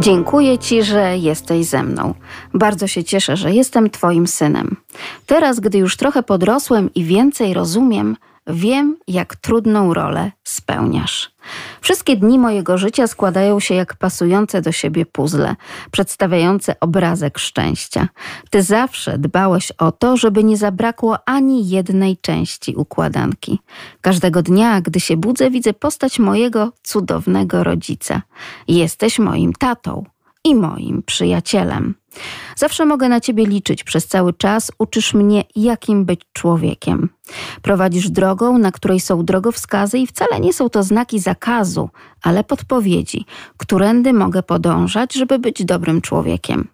Dziękuję Ci, że jesteś ze mną. Bardzo się cieszę, że jestem Twoim synem. Teraz, gdy już trochę podrosłem i więcej rozumiem, wiem, jak trudną rolę spełniasz. Wszystkie dni mojego życia składają się jak pasujące do siebie puzzle, przedstawiające obrazek szczęścia. Ty zawsze dbałeś o to, żeby nie zabrakło ani jednej części układanki. Każdego dnia, gdy się budzę, widzę postać mojego cudownego rodzica. Jesteś moim tatą i moim przyjacielem. Zawsze mogę na ciebie liczyć przez cały czas, uczysz mnie, jakim być człowiekiem. Prowadzisz drogą, na której są drogowskazy i wcale nie są to znaki zakazu, ale podpowiedzi, którędy mogę podążać, żeby być dobrym człowiekiem.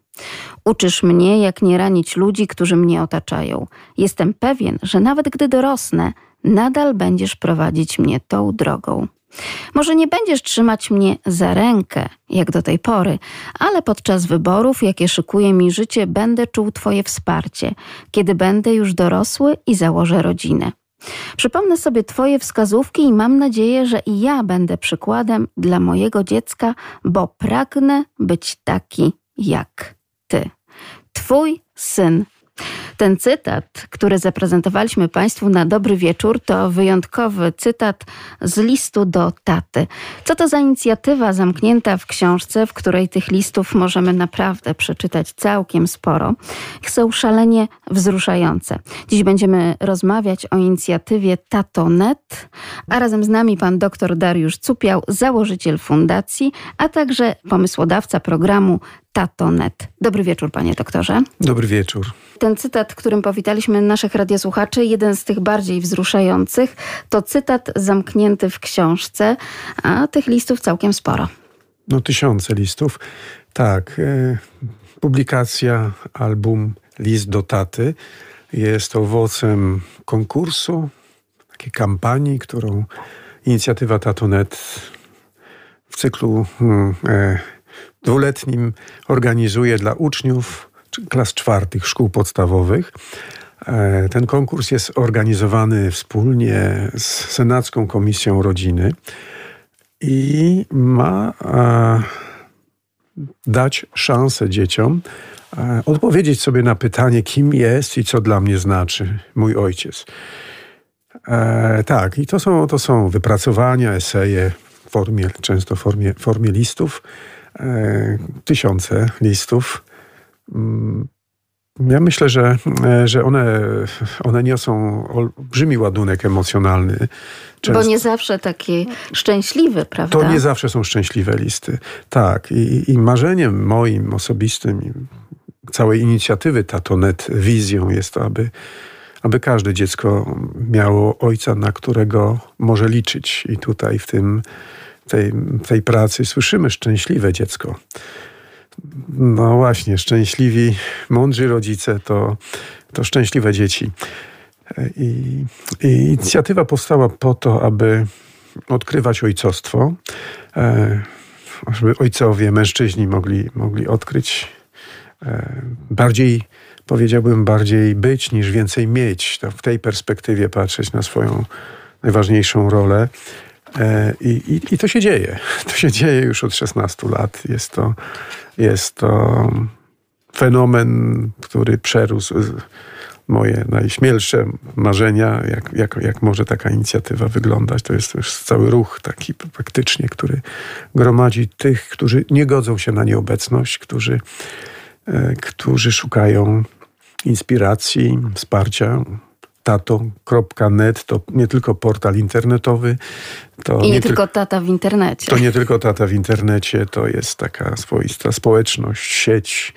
Uczysz mnie, jak nie ranić ludzi, którzy mnie otaczają. Jestem pewien, że nawet gdy dorosnę, nadal będziesz prowadzić mnie tą drogą. Może nie będziesz trzymać mnie za rękę, jak do tej pory, ale podczas wyborów, jakie szykuje mi życie, będę czuł Twoje wsparcie, kiedy będę już dorosły i założę rodzinę. Przypomnę sobie Twoje wskazówki i mam nadzieję, że i ja będę przykładem dla mojego dziecka, bo pragnę być taki jak Ty. Twój syn ten cytat, który zaprezentowaliśmy Państwu na dobry wieczór, to wyjątkowy cytat z listu do taty. Co to za inicjatywa zamknięta w książce, w której tych listów możemy naprawdę przeczytać całkiem sporo. Są szalenie wzruszające. Dziś będziemy rozmawiać o inicjatywie Tatonet, a razem z nami pan dr Dariusz Cupiał, założyciel fundacji, a także pomysłodawca programu Tatonet. Dobry wieczór, panie doktorze. Dobry wieczór. Ten cytat, którym powitaliśmy naszych radiosłuchaczy, jeden z tych bardziej wzruszających, to cytat zamknięty w książce, a tych listów całkiem sporo. No tysiące listów. Tak. E, publikacja, album List do taty jest owocem konkursu, takiej kampanii, którą inicjatywa Tatonet w cyklu hmm, e, dwuletnim organizuje dla uczniów klas czwartych szkół podstawowych. E, ten konkurs jest organizowany wspólnie z Senacką Komisją Rodziny i ma e, dać szansę dzieciom e, odpowiedzieć sobie na pytanie, kim jest i co dla mnie znaczy mój ojciec. tak, i to są, to są wypracowania, eseje formie, często w formie, formie listów, tysiące listów ja myślę, że, e, że one, one niosą olbrzymi ładunek emocjonalny. Często. Bo nie zawsze taki szczęśliwy, prawda? To nie zawsze są szczęśliwe listy. Tak. I, i marzeniem moim osobistym, całej inicjatywy Tatonet wizją jest to, aby, aby każde dziecko miało ojca, na którego może liczyć. I tutaj w tym, tej, tej pracy słyszymy szczęśliwe dziecko. No właśnie, szczęśliwi, mądrzy rodzice to, to szczęśliwe dzieci. I, I, inicjatywa powstała po to, aby odkrywać ojcostwo, e, żeby ojcowie, mężczyźni mogli, mogli odkryć e, bardziej, powiedziałbym, bardziej być niż więcej mieć. To w tej perspektywie patrzeć na swoją najważniejszą rolę. E, I, i, I, to się dzieje. To się dzieje już od 16 lat. Jest to, jest to fenomen, który przerósł moje najśmielsze marzenia, jak, jak, jak może taka inicjatywa wyglądać. To jest już cały ruch taki praktycznie, który gromadzi tych, którzy nie godzą się na nieobecność, którzy, e, którzy szukają inspiracji, wsparcia, tato.net to nie tylko portal internetowy. To I nie, nie tylko tata w internecie. To nie tylko tata w internecie, to jest taka swoista społeczność, sieć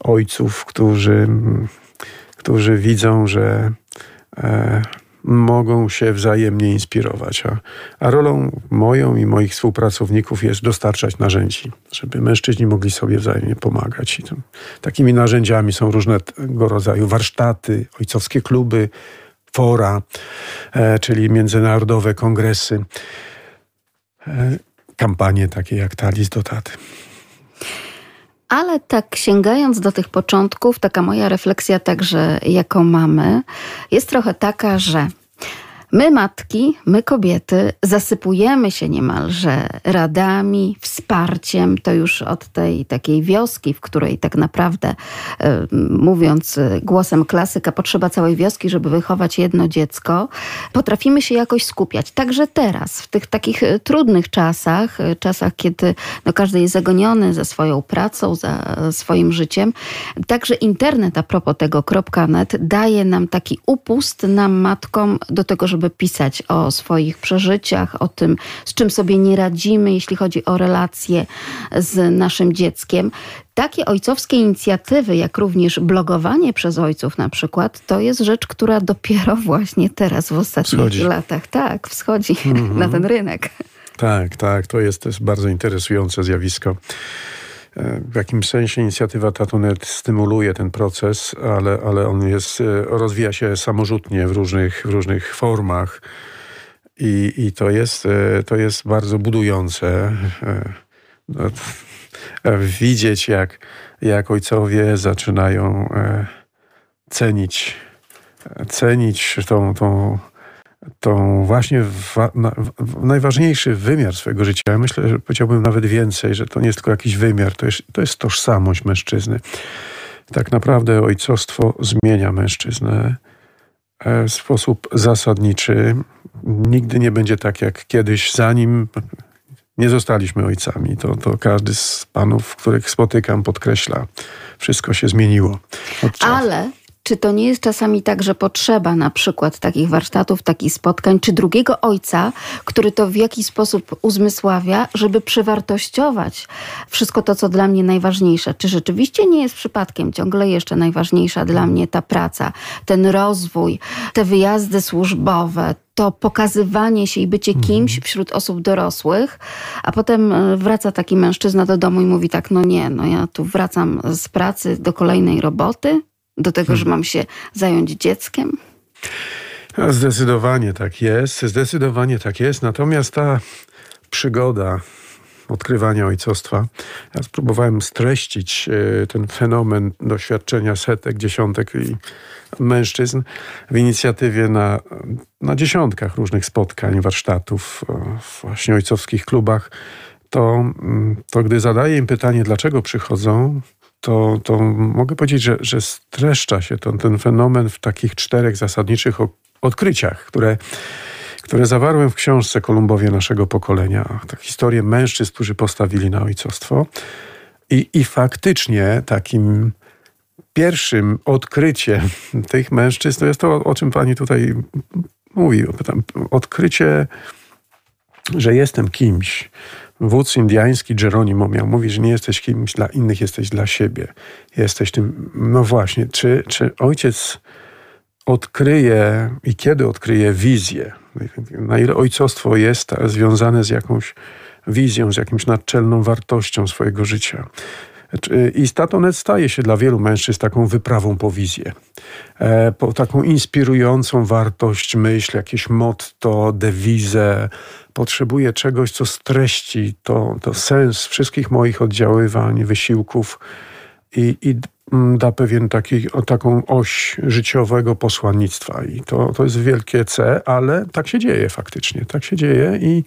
ojców, którzy, którzy widzą, że e, mogą się wzajemnie inspirować. A, a rolą moją i moich współpracowników jest dostarczać narzędzi, żeby mężczyźni mogli sobie wzajemnie pomagać. I to, takimi narzędziami są różnego rodzaju warsztaty, ojcowskie kluby, fora, e, czyli międzynarodowe kongresy, e, kampanie takie jak Talis do Taty. Ale tak sięgając do tych początków, taka moja refleksja także jako mamy jest trochę taka, że My, matki, my, kobiety, zasypujemy się niemalże radami, wsparciem. To już od tej takiej wioski, w której tak naprawdę, e, mówiąc głosem klasyka, potrzeba całej wioski, żeby wychować jedno dziecko, potrafimy się jakoś skupiać. Także teraz, w tych takich e, trudnych czasach, czasach, kiedy no, każdy jest zagoniony za swoją pracą, za swoim życiem, także internet, a propos tego .net, daje nam taki upust nam, matkom, do tego, żeby żeby pisać o swoich przeżyciach, o tym, z czym sobie nie radzimy, jeśli chodzi o relacje z naszym dzieckiem. Takie ojcowskie inicjatywy, jak również blogowanie przez ojców na przykład, to jest rzecz, która dopiero właśnie teraz w ostatnich wschodzi. latach tak wschodzi mm-hmm. na ten rynek. Tak, tak, to jest też bardzo interesujące zjawisko. E, w jakimś sensie inicjatywa Tatunet stymuluje ten proces, ale, ale on jest, e, rozwija się samorzutnie w różnych, w różnych formach. I, i to, jest, e, to jest bardzo budujące. No, widzieć, jak, jak ojcowie zaczynają cenić, cenić tą, tą tą właśnie wa, na, najważniejszy wymiar swojego życia. Ja myślę, że powiedziałbym nawet więcej, że to nie jest tylko jakiś wymiar, to jest, to jest tożsamość mężczyzny. Tak naprawdę ojcostwo zmienia mężczyznę e, w sposób zasadniczy. Nigdy nie będzie tak jak kiedyś, zanim nie zostaliśmy ojcami. To, to każdy z panów, których spotykam, podkreśla. Wszystko się zmieniło. Ale czy to nie jest czasami tak, że potrzeba na przykład takich warsztatów, takich spotkań, czy drugiego ojca, który to w jakiś sposób uzmysławia, żeby przewartościować wszystko to, co dla mnie najważniejsze? Czy rzeczywiście nie jest przypadkiem ciągle jeszcze najważniejsza dla mnie ta praca, ten rozwój, te wyjazdy służbowe, to pokazywanie się i bycie mhm. kimś wśród osób dorosłych, a potem e, wraca taki mężczyzna do domu i mówi tak, no nie, no ja tu wracam z pracy do kolejnej roboty, do tego, że hmm. mam się zająć dzieckiem? Zdecydowanie tak jest, zdecydowanie tak jest. Natomiast ta przygoda odkrywania ojcostwa, ja spróbowałem streścić e, ten fenomen doświadczenia setek, dziesiątek i mężczyzn w inicjatywie na, na dziesiątkach różnych spotkań, warsztatów, w właśnie ojcowskich klubach. To, mm, to gdy zadaję im pytanie, dlaczego przychodzą, to, to mogę powiedzieć, że, że streszcza się ten, ten fenomen w takich czterech zasadniczych odkryciach, które, które zawarłem w książce Kolumbowie naszego pokolenia. Tak, historię mężczyzn, którzy postawili na ojcostwo. I, I faktycznie takim pierwszym odkryciem tych mężczyzn to jest to, o czym pani tutaj mówi. Odkrycie, że jestem kimś, Wódz indiański Geronimo miał mówić, że nie jesteś kimś dla innych, jesteś dla siebie. Jesteś tym, no właśnie, czy, czy ojciec odkryje i kiedy odkryje wizję? Na ile ojcostwo jest związane z jakąś wizją, z jakimś naczelną wartością swojego życia? I Statonet staje się dla wielu mężczyzn taką wyprawą po wizję, e, po taką inspirującą wartość, myśl, jakieś motto, dewizę. Potrzebuję czegoś, co streści to, to sens wszystkich moich oddziaływań, wysiłków i, i da pewien taki, o taką oś życiowego posłannictwa. I to, to jest wielkie C, ale tak się dzieje faktycznie. Tak się dzieje i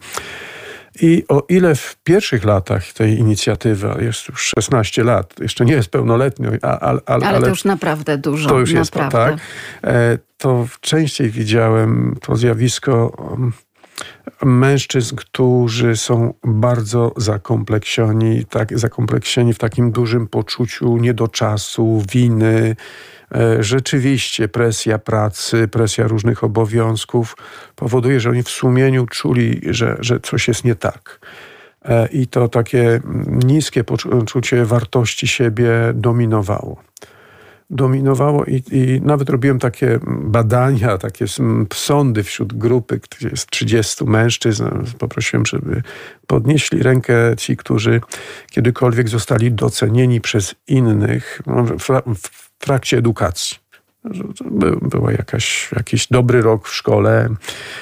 i o ile w pierwszych latach tej inicjatywy, jest już 16 lat, jeszcze nie jest pełnoletni, a, a, ale, ale to już naprawdę dużo. To już naprawdę. jest, tak. E, to częściej widziałem to zjawisko um, mężczyzn, którzy są bardzo zakompleksioni, tak, zakompleksieni w takim dużym poczuciu niedoczasu, winy, rzeczywiście presja pracy, presja różnych obowiązków powoduje, że oni w sumieniu czuli, że, że coś jest nie tak. E, I to takie niskie poczucie wartości siebie dominowało dominowało i, i, nawet robiłem takie badania, takie sądy wśród grupy, gdzie jest 30 mężczyzn. Poprosiłem, żeby podnieśli rękę ci, którzy kiedykolwiek zostali docenieni przez innych w trakcie edukacji. By, jakaś, jakiś dobry rok w szkole,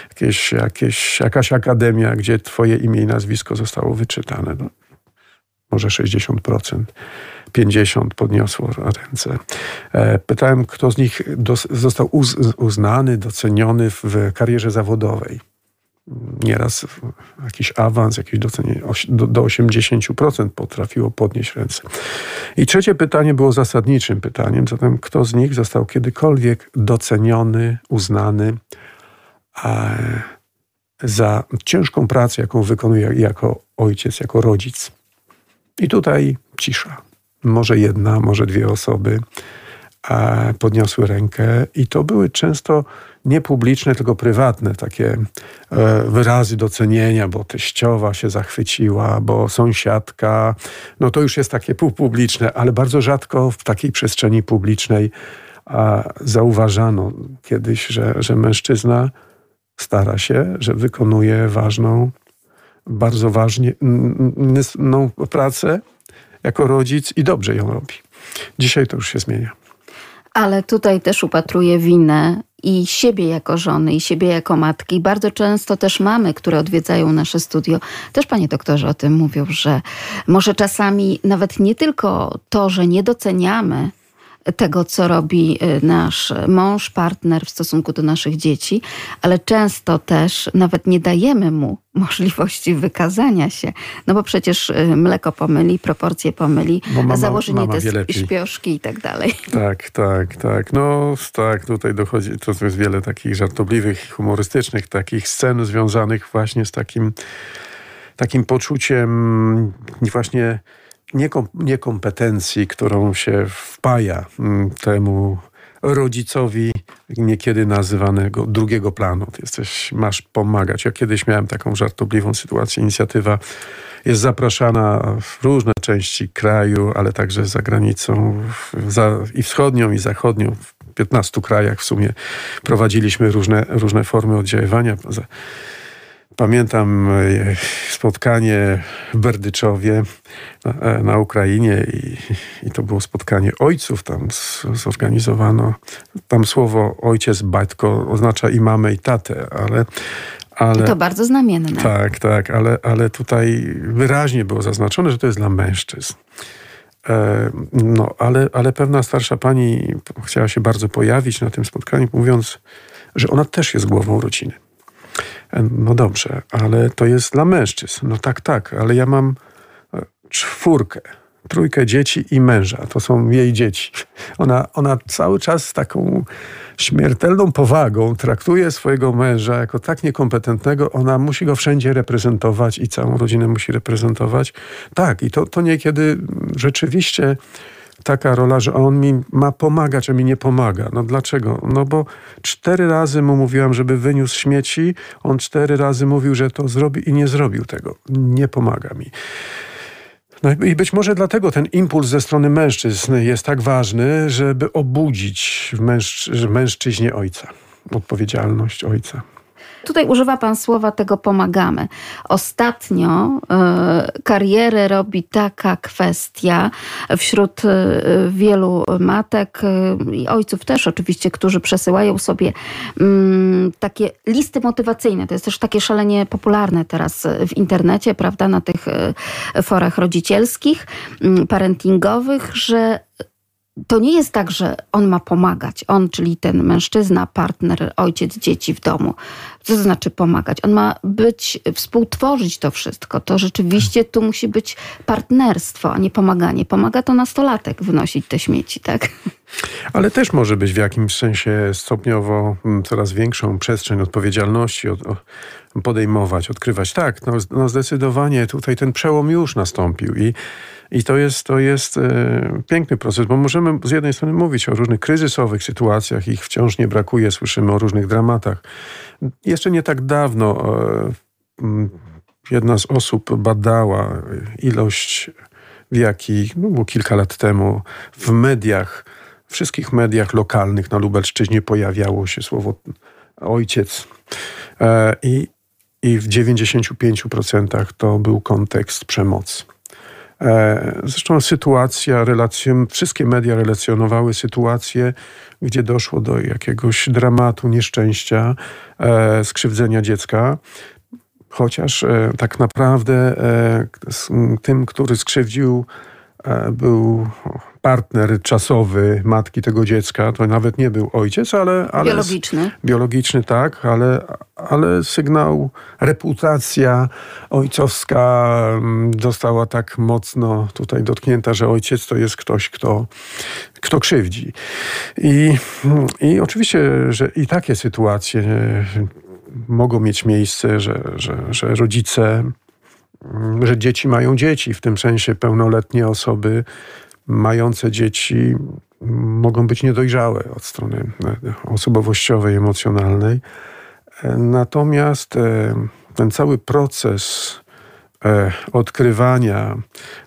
jakieś, jakieś, jakaś akademia, gdzie twoje imię i nazwisko zostało wyczytane. No, może 60%. 50 podniosło ręce. E, pytałem, kto z nich został uznany, doceniony w karierze zawodowej nieraz jakiś awans, jakieś do, do 80% potrafiło podnieść ręce. I trzecie pytanie było zasadniczym pytaniem, zatem kto z nich został kiedykolwiek doceniony, uznany za ciężką pracę, jaką wykonuje jako ojciec, jako rodzic. I tutaj cisza. Może jedna, może dwie osoby podniosły rękę i to były często nie publiczne, tylko prywatne takie e, wyrazy docenienia, bo teściowa się zachwyciła, bo sąsiadka, no to już jest takie półpubliczne, ale bardzo rzadko w takiej przestrzeni publicznej zauważano kiedyś, że, że mężczyzna stara się, że wykonuje ważną, bardzo ważną pracę jako rodzic i dobrze ją robi. Dzisiaj to już się zmienia. Ale tutaj też upatruję winę i siebie jako żony, i siebie jako matki. Bardzo często też mamy, które odwiedzają nasze studio, też panie doktorze o tym mówią, że może czasami nawet nie tylko to, że nie doceniamy tego, co robi y, nasz mąż, partner w stosunku do naszych dzieci, ale często też nawet nie dajemy mu możliwości wykazania się, no bo przecież y, mleko pomyli, proporcje pomyli, mama, założenie mama te śpioszki i tak dalej. Tak, tak, tak. No tak, tutaj dochodzi, to jest wiele takich żartobliwych, humorystycznych takich scen związanych właśnie z takim takim poczuciem właśnie niekom, niekompetencji, którą się wpaja mm, temu rodzicowi, niekiedy nazywanego drugiego planu. Ty jesteś, masz pomagać. Ja kiedyś miałem taką żartobliwą sytuację. Inicjatywa jest zapraszana w różne części kraju, ale także za granicą za, i wschodnią, i zachodnią. W 15 krajach w sumie prowadziliśmy różne, różne formy oddziaływania. Pamiętam e, spotkanie w Berdyczowie na, e, na Ukrainie i, i, to było spotkanie ojców. Tam zorganizowano. Tam słowo ojciec, batko oznacza i mamę, i tatę, ale ale, I to bardzo znamienne. Tak, tak, ale, ale tutaj wyraźnie było zaznaczone, że to jest dla mężczyzn. E, no, ale, ale pewna starsza pani chciała się bardzo pojawić na tym spotkaniu, mówiąc, że ona też jest głową rodziny. No dobrze, ale to jest dla mężczyzn. No tak, tak, ale ja mam e, czwórkę, trójkę dzieci i męża. To są jej dzieci. Ona, ona cały czas z taką śmiertelną powagą traktuje swojego męża jako tak niekompetentnego, ona musi go wszędzie reprezentować i całą rodzinę musi reprezentować. Tak, i to, to niekiedy rzeczywiście taka rola, że on mi ma pomagać, a mi nie pomaga. No dlaczego? No bo cztery razy mu mówiłam, żeby wyniósł śmieci, on cztery razy mówił, że to zrobi i nie zrobił tego. Nie pomaga mi. No i być może dlatego ten impuls ze strony mężczyzn jest tak ważny, żeby obudzić w mężczy mężczyźnie ojca, odpowiedzialność ojca. Tutaj używa Pan słowa tego pomagamy. Ostatnio y, karierę robi taka kwestia wśród y, wielu matek y, i ojców też oczywiście, którzy przesyłają sobie mm, takie listy motywacyjne. To jest też takie szalenie popularne teraz w internecie, prawda, na tych forach rodzicielskich, mm, parentingowych, że to nie jest tak, że on ma pomagać. On, czyli ten mężczyzna, partner, ojciec dzieci w domu. Co to znaczy pomagać? On ma być, współtworzyć to wszystko. To rzeczywiście tu musi być partnerstwo, a nie pomaganie. Pomaga to nastolatek wynosić te śmieci, tak? Ale też może być w jakimś sensie stopniowo mm, coraz większą przestrzeń odpowiedzialności podejmować, odkrywać. Tak, no, no zdecydowanie tutaj ten przełom już nastąpił i i to jest, to jest e, piękny proces, bo możemy z jednej strony mówić o różnych kryzysowych sytuacjach, ich wciąż nie brakuje, słyszymy o różnych dramatach. Jeszcze nie tak dawno e, jedna z osób badała ilość, w jakiej, no było kilka lat temu, w mediach, wszystkich mediach lokalnych na Lubelszczyźnie pojawiało się słowo ojciec. E, I, i w 95% to był kontekst przemocy. E, zresztą sytuacja, relacje, wszystkie media relacjonowały sytuację, gdzie doszło do jakiegoś dramatu, nieszczęścia, e, skrzywdzenia dziecka. Chociaż e, tak naprawdę tym, który skrzywdził był partner czasowy matki tego dziecka. To nawet nie był ojciec, ale... ale biologiczny. Biologiczny, tak, ale, ale sygnał, reputacja ojcowska mm, została tak mocno tutaj dotknięta, że ojciec to jest ktoś, kto, kto krzywdzi. I, I oczywiście, że i takie sytuacje mogą mieć miejsce, że, że, że rodzice, że dzieci mają dzieci, w tym sensie pełnoletnie osoby mające dzieci mogą być niedojrzałe od strony osobowościowej, emocjonalnej. Natomiast e, ten cały proces e, odkrywania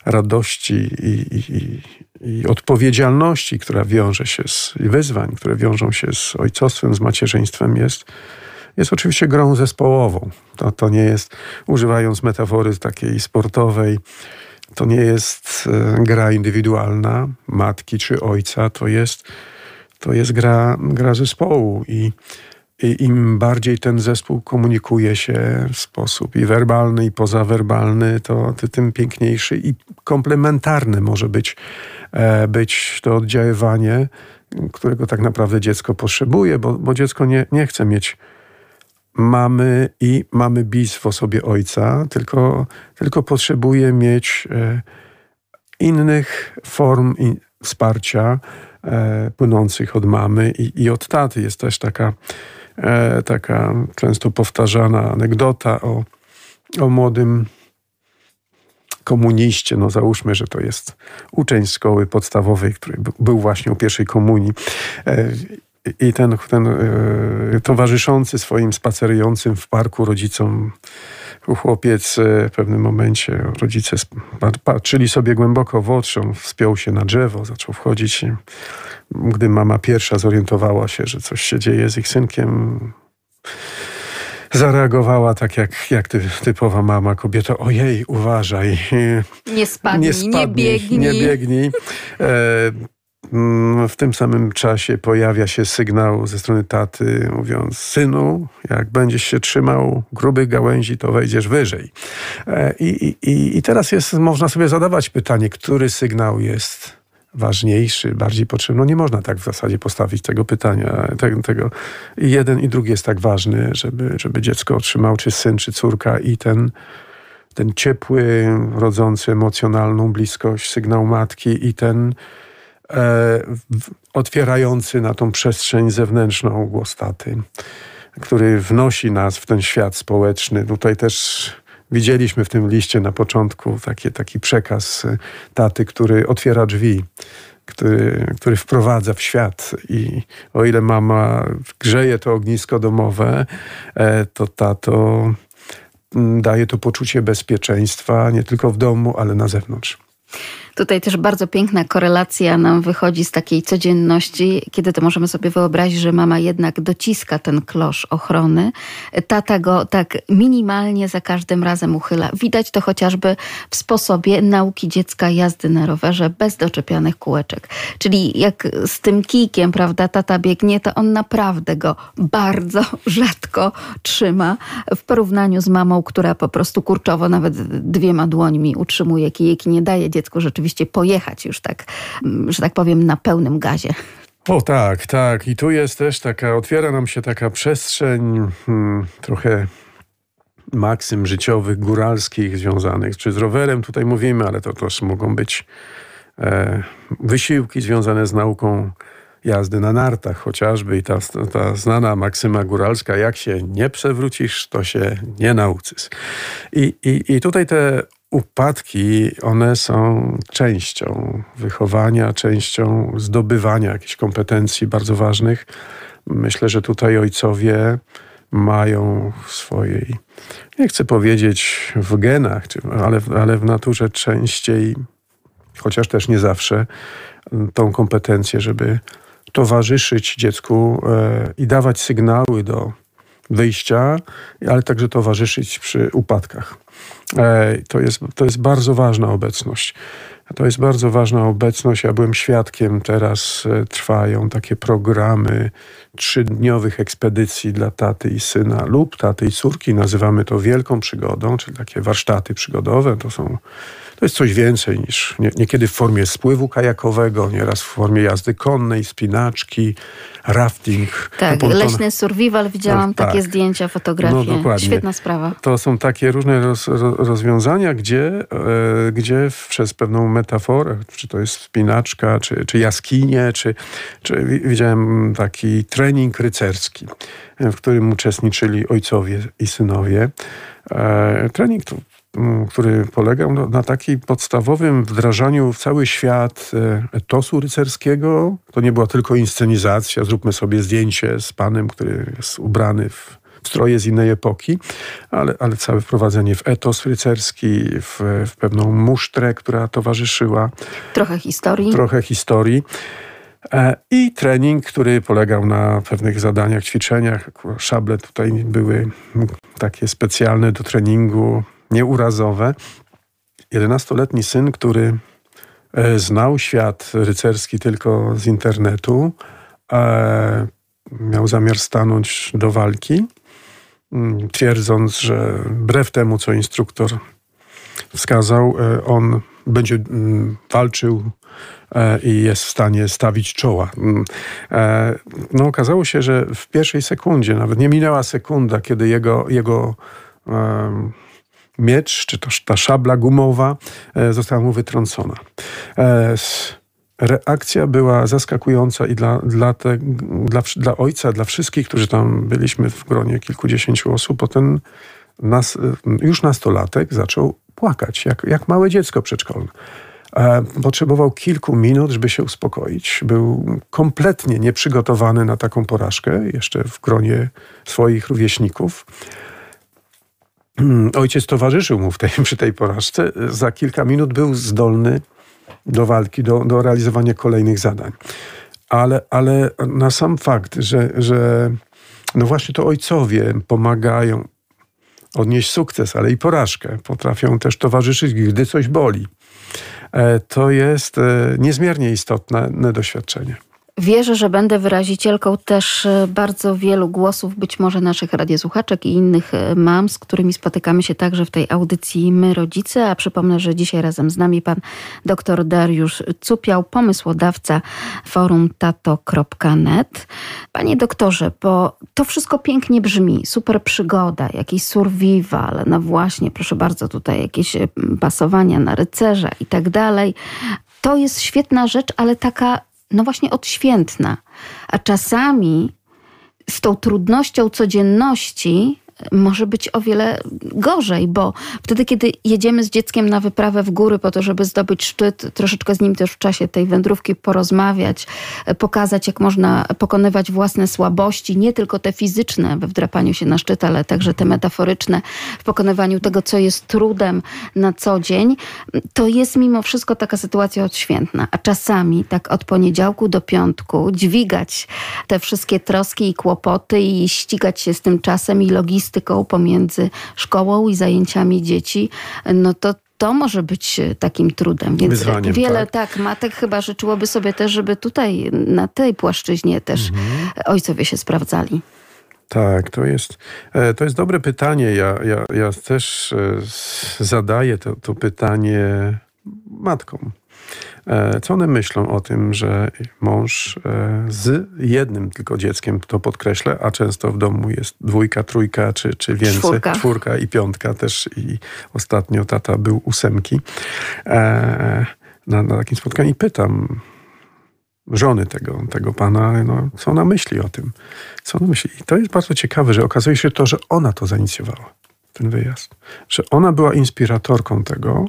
radości i, i, i odpowiedzialności, która wiąże się z wyzwań, które wiążą się z ojcostwem, z macierzyństwem, jest, jest oczywiście grą zespołową. To, to nie jest, używając metafory takiej sportowej, to nie jest e, gra indywidualna matki czy ojca, to jest, to jest gra, gra zespołu i, i im bardziej ten zespół komunikuje się w sposób i werbalny, i pozawerbalny, to tym piękniejszy i komplementarny może być, e, być to oddziaływanie, którego tak naprawdę dziecko potrzebuje, bo, bo dziecko nie, nie chce mieć mamy i mamy bis w osobie ojca, tylko, tylko potrzebuje mieć e, innych form wsparcia e, płynących od mamy i, i od taty. Jest też taka, e, taka często powtarzana anegdota o, o młodym komuniście, no załóżmy, że to jest uczeń szkoły podstawowej, który był właśnie u pierwszej komunii i ten, ten e, towarzyszący swoim spacerującym w parku rodzicom chłopiec e, w pewnym momencie, rodzice patrzyli sobie głęboko w oczy, on wspiął się na drzewo, zaczął wchodzić. Gdy mama pierwsza zorientowała się, że coś się dzieje z ich synkiem, zareagowała tak jak, jak ty, typowa mama, kobieta, ojej, uważaj. Nie spadnij, nie, spadnij, nie biegnij. Nie biegnij. E, w tym samym czasie pojawia się sygnał ze strony taty, mówiąc: Synu, jak będziesz się trzymał grubych gałęzi, to wejdziesz wyżej. E, I, i, i teraz jest, można sobie zadawać pytanie, który sygnał jest ważniejszy, bardziej potrzebny. No nie można tak w zasadzie postawić tego pytania. Tego, tego. I jeden i drugi jest tak ważny, żeby, żeby dziecko otrzymało, czy syn, czy córka, i ten, ten ciepły, rodzący emocjonalną bliskość sygnał matki, i ten otwierający na tą przestrzeń zewnętrzną głos taty, który wnosi nas w ten świat społeczny. Tutaj też widzieliśmy w tym liście na początku taki, taki przekaz taty, który otwiera drzwi. Który, który wprowadza w świat. I o ile mama grzeje to ognisko domowe, e, to tato mm, daje to poczucie bezpieczeństwa nie tylko w domu, ale na zewnątrz. Tutaj też bardzo piękna korelacja nam wychodzi z takiej codzienności, kiedy to możemy sobie wyobrazić, że mama jednak dociska ten klosz ochrony. Tata go tak minimalnie za każdym razem uchyla. Widać to chociażby w sposobie nauki dziecka jazdy na rowerze bez doczepianych kółeczek. Czyli jak z tym kijkiem, prawda, tata biegnie, to on naprawdę go bardzo rzadko trzyma w porównaniu z mamą, która po prostu kurczowo nawet dwiema dłońmi utrzymuje kijek i nie daje dziecku rzeczywiście rzeczywiście pojechać już tak, że tak powiem, na pełnym gazie. O tak, tak. I tu jest też taka, otwiera nam się taka przestrzeń hmm, trochę maksym życiowych, góralskich związanych, czy z rowerem tutaj mówimy, ale to też mogą być e, wysiłki związane z nauką jazdy na nartach chociażby i ta, ta znana maksyma góralska, jak się nie przewrócisz, to się nie nauczysz. I, i, i tutaj te upadki, one są częścią wychowania, częścią zdobywania jakichś kompetencji bardzo ważnych. Myślę, że tutaj ojcowie mają w swojej, nie chcę powiedzieć w genach, ale, ale w naturze częściej, chociaż też nie zawsze, tą kompetencję, żeby towarzyszyć dziecku e, i dawać sygnały do wyjścia, ale także towarzyszyć przy upadkach. E, to jest, to jest bardzo ważna obecność. To jest bardzo ważna obecność. Ja byłem świadkiem, teraz e, trwają takie programy trzydniowych ekspedycji dla taty i syna lub taty i córki. Nazywamy to wielką przygodą, czyli takie warsztaty przygodowe. To są to jest coś więcej niż nie, niekiedy w formie spływu kajakowego, nieraz w formie jazdy konnej, spinaczki, rafting. Tak, leśny survival, widziałam no, takie tak. zdjęcia, fotografie. No, dokładnie. Świetna sprawa. To są takie różne roz, rozwiązania, gdzie, e, gdzie przez pewną metaforę, czy to jest spinaczka, czy, czy jaskinie, czy, czy widziałem taki trening rycerski, w którym uczestniczyli ojcowie i synowie. E, trening to który polegał na takim podstawowym wdrażaniu w cały świat e, etosu rycerskiego. To nie była tylko inscenizacja, zróbmy sobie zdjęcie z panem, który jest ubrany w stroje z innej epoki, ale, ale całe wprowadzenie w etos rycerski, w, w pewną musztrę, która towarzyszyła. Trochę historii. Trochę historii. E, I trening, który polegał na pewnych zadaniach, ćwiczeniach. Szable tutaj były takie specjalne do treningu nieurazowe. 11-letni syn, który e, znał świat rycerski tylko z internetu, e, miał zamiar stanąć do walki, mm, twierdząc, że wbrew temu, co instruktor wskazał, e, on będzie mm, walczył i jest w stanie stawić czoła. Mm, no, okazało się, że w pierwszej sekundzie, nawet nie minęła sekunda, kiedy jego, jego miecz, czy to ta szabla gumowa e, została mu wytrącona. E, reakcja była zaskakująca i dla, dla, te, dla, dla ojca, dla wszystkich, którzy tam byliśmy w gronie kilkudziesięciu osób, bo ten nas, już nastolatek zaczął płakać, jak, jak małe dziecko przedszkolne. E, potrzebował kilku minut, żeby się uspokoić. Był kompletnie nieprzygotowany na taką porażkę, jeszcze w gronie swoich rówieśników. Ojciec towarzyszył mu w tej, przy tej porażce. Za kilka minut był zdolny do walki, do, do realizowania kolejnych zadań. Ale, ale na sam fakt, że, że no właśnie to ojcowie pomagają odnieść sukces, ale i porażkę, potrafią też towarzyszyć, gdy coś boli. E, to jest e, niezmiernie istotne doświadczenie. Wierzę, że będę wyrazicielką też e, bardzo wielu głosów, być może naszych radiosłuchaczek i innych e, mam, z którymi spotykamy się także w tej audycji My Rodzice. A przypomnę, że dzisiaj razem z nami pan dr Dariusz Cupiał, pomysłodawca forum tato.net. Panie doktorze, bo to wszystko pięknie brzmi, super przygoda, jakiś survival, no właśnie, proszę bardzo, tutaj jakieś e, pasowania na rycerza i tak dalej. To jest świetna rzecz, ale taka no właśnie odświętna. A czasami z tą trudnością codzienności może być o wiele gorzej, bo wtedy, kiedy jedziemy z dzieckiem na wyprawę w góry po to, żeby zdobyć szczyt, troszeczkę z nim też w czasie tej wędrówki porozmawiać, pokazać, jak można pokonywać własne słabości, nie tylko te fizyczne we wdrapaniu się na szczyt, ale także te metaforyczne w pokonywaniu tego, co jest trudem na co dzień, to jest mimo wszystko taka sytuacja odświętna. A czasami tak od poniedziałku do piątku dźwigać te wszystkie troski i kłopoty i ścigać się z tym czasem i logistyką, logistyką pomiędzy szkołą i zajęciami dzieci, no to to może być takim trudem. Więc Wyzwaniem, wiele tak? tak, matek chyba życzyłoby sobie też, żeby tutaj na tej płaszczyźnie też mhm. ojcowie się sprawdzali. Tak, to jest, e, to jest dobre pytanie. Ja, ja, ja też e, zadaję to, to pytanie matkom. E, co one myślą o tym, że mąż e, z jednym tylko dzieckiem, to podkreślę, a często w domu jest dwójka, trójka czy, czy więcej, czwórka. czwórka i piątka też i ostatnio tata był ósemki. E, na, na takim spotkaniu i pytam żony tego, tego pana, no, co ona myśli o tym. Co ona myśli. I to jest bardzo ciekawe, że okazuje się to, że ona to zainicjowała, ten wyjazd. Że ona była inspiratorką tego,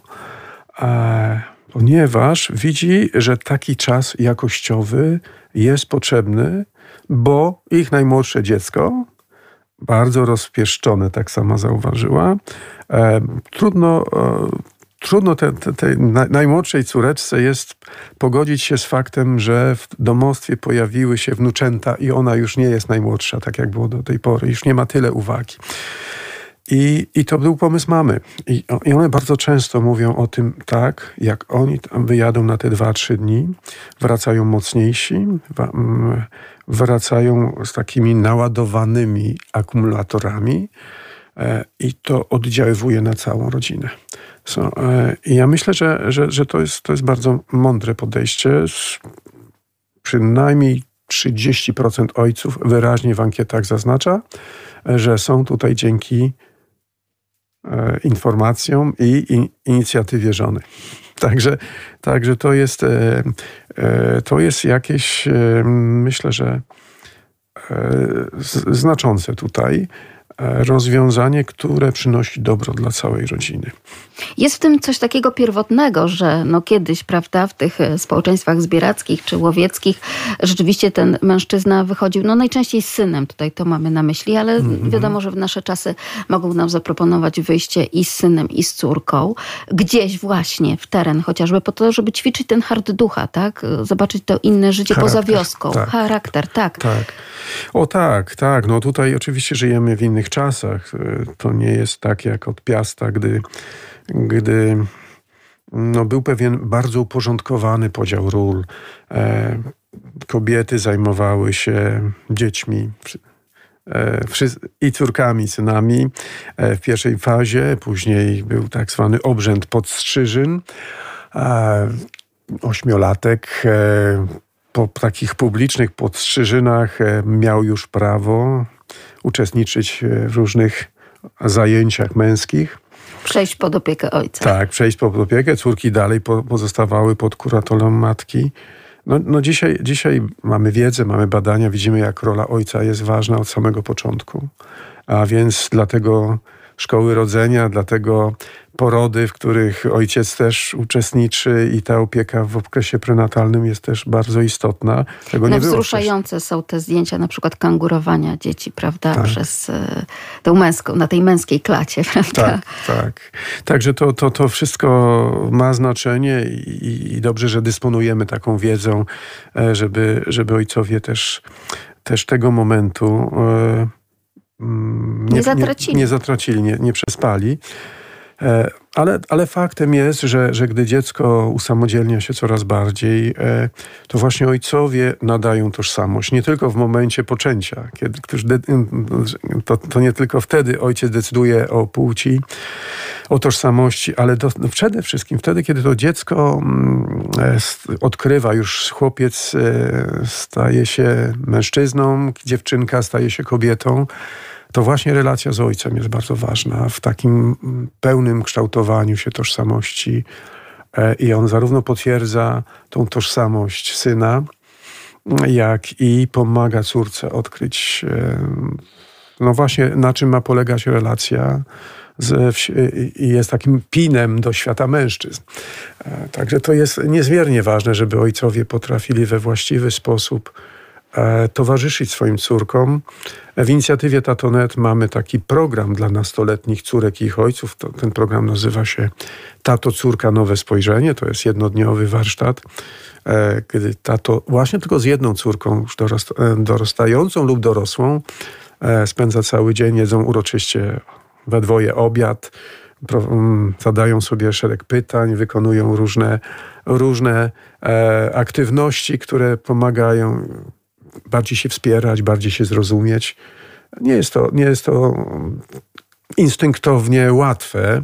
ponieważ widzi, że taki czas jakościowy jest potrzebny, bo ich najmłodsze dziecko, bardzo rozpieszczone, tak sama zauważyła, e, trudno, e, trudno tej te, te najmłodszej córeczce jest pogodzić się z faktem, że w domostwie pojawiły się wnuczęta i ona już nie jest najmłodsza, tak jak było do tej pory, już nie ma tyle uwagi. I, I to był pomysł mamy. I, I one bardzo często mówią o tym tak, jak oni tam wyjadą na te dwa, trzy dni, wracają mocniejsi, wracają z takimi naładowanymi akumulatorami e, i to oddziaływuje na całą rodzinę. So, e, ja myślę, że, że, że to, jest, to jest bardzo mądre podejście. Przynajmniej 30% ojców wyraźnie w ankietach zaznacza, że są tutaj dzięki e, informacjom i inicjatywie żony. Także, także to, jest, e, e, to jest jakieś, myślę, że znaczące tutaj. E, rozwiązanie, które przynosi dobro dla całej rodziny. Jest w tym coś takiego pierwotnego, że no kiedyś, prawda, w tych e, społeczeństwach zbierackich czy łowieckich rzeczywiście ten mężczyzna wychodził, no najczęściej z synem, tutaj to mamy na myśli, ale mm -hmm. wiadomo, że w nasze czasy mogą nam zaproponować wyjście i z synem, i z córką, gdzieś właśnie w teren, chociażby po to, żeby ćwiczyć ten hard ducha, tak? Zobaczyć to inne życie Charakter, poza wioską. Tak. Charakter, tak. Tak. O tak, tak. No tutaj oczywiście żyjemy w innych czasach. E, to nie jest tak jak od Piasta, gdy, gdy no, był pewien bardzo uporządkowany podział ról. E, kobiety zajmowały się dziećmi e, i córkami, synami w pierwszej fazie. Później był tak zwany obrzęd podstrzyżyn. Ośmiolatek po takich publicznych podstrzyżynach miał już prawo uczestniczyć w różnych zajęciach męskich. Przejść pod opiekę ojca. Tak, przejść pod opiekę. Córki dalej pozostawały pod kuratorem matki. No, no dzisiaj, dzisiaj mamy wiedzę, mamy badania, widzimy jak rola ojca jest ważna od samego początku. A więc dlatego szkoły rodzenia, dlatego porody, w których ojciec też uczestniczy i ta opieka w okresie prenatalnym jest też bardzo istotna. Tego no, nie wzruszające są te zdjęcia na przykład kangurowania dzieci, prawda, tak. przez e, tą męską, na tej męskiej klacie, prawda? Tak, tak. Także to, to, to wszystko ma znaczenie i, i dobrze, że dysponujemy taką wiedzą, e, żeby, żeby ojcowie też, też tego momentu e, nie, nie zatracili, nie, nie, zatracili, nie, nie przespali. E, ale, ale faktem jest, że, że gdy dziecko usamodzielnia się coraz bardziej, e, to właśnie ojcowie nadają tożsamość. Nie tylko w momencie poczęcia, kiedy to, to nie tylko wtedy ojciec decyduje o płci, o tożsamości, ale do, no przede wszystkim wtedy, kiedy to dziecko mm, e, odkrywa, już chłopiec staje się mężczyzną, dziewczynka staje się kobietą to właśnie relacja z ojcem jest bardzo ważna w takim pełnym kształtowaniu się tożsamości. E, I on zarówno potwierdza tą tożsamość syna, jak i pomaga córce odkryć, e, no właśnie, na czym ma polegać relacja i jest takim pinem do świata mężczyzn. E, także to jest niezmiernie ważne, żeby ojcowie potrafili we właściwy sposób towarzyszyć swoim córkom. W inicjatywie Tatonet mamy taki program dla nastoletnich córek i ich ojców. To, ten program nazywa się Tato Córka Nowe Spojrzenie. To jest jednodniowy warsztat, e, kiedy tato właśnie tylko z jedną córką już e, dorastającą lub dorosłą spędza cały dzień, jedzą uroczyście we dwoje obiad, mm, zadają sobie szereg pytań, wykonują różne, różne aktywności, które pomagają bardziej się wspierać, bardziej się zrozumieć. Nie jest to, nie jest to instynktownie łatwe,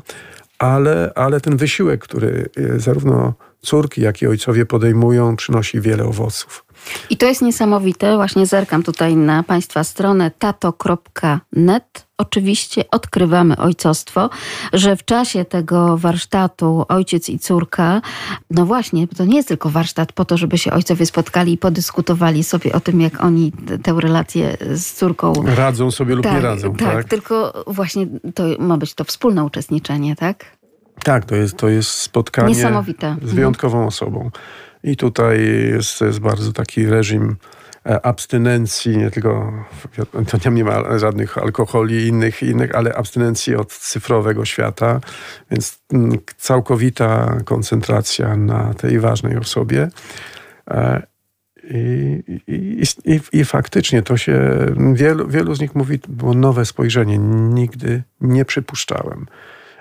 ale, ale ten wysiłek, który e, zarówno córki, jak i ojcowie podejmują, przynosi wiele owoców. I to jest niesamowite. Właśnie zerkam tutaj na Państwa stronę tato.net. Oczywiście odkrywamy ojcostwo, że w czasie tego warsztatu ojciec i córka, no właśnie, to nie jest tylko warsztat po to, żeby się ojcowie spotkali i podyskutowali sobie o tym, jak oni tę relację z córką radzą sobie lub tak, nie radzą. Tak, tak, tylko właśnie to ma być to wspólne uczestniczenie, tak? Tak, to jest, to jest spotkanie Niesamowite. z wyjątkową mhm. osobą. I tutaj jest, jest bardzo taki reżim abstynencji, nie tylko, to nie ma żadnych alkoholi innych, innych, ale abstynencji od cyfrowego świata, więc mm, całkowita koncentracja na tej ważnej osobie. E, I, i, i, I, faktycznie to się, wielu, wielu z nich mówi, było nowe spojrzenie. Nigdy nie przypuszczałem.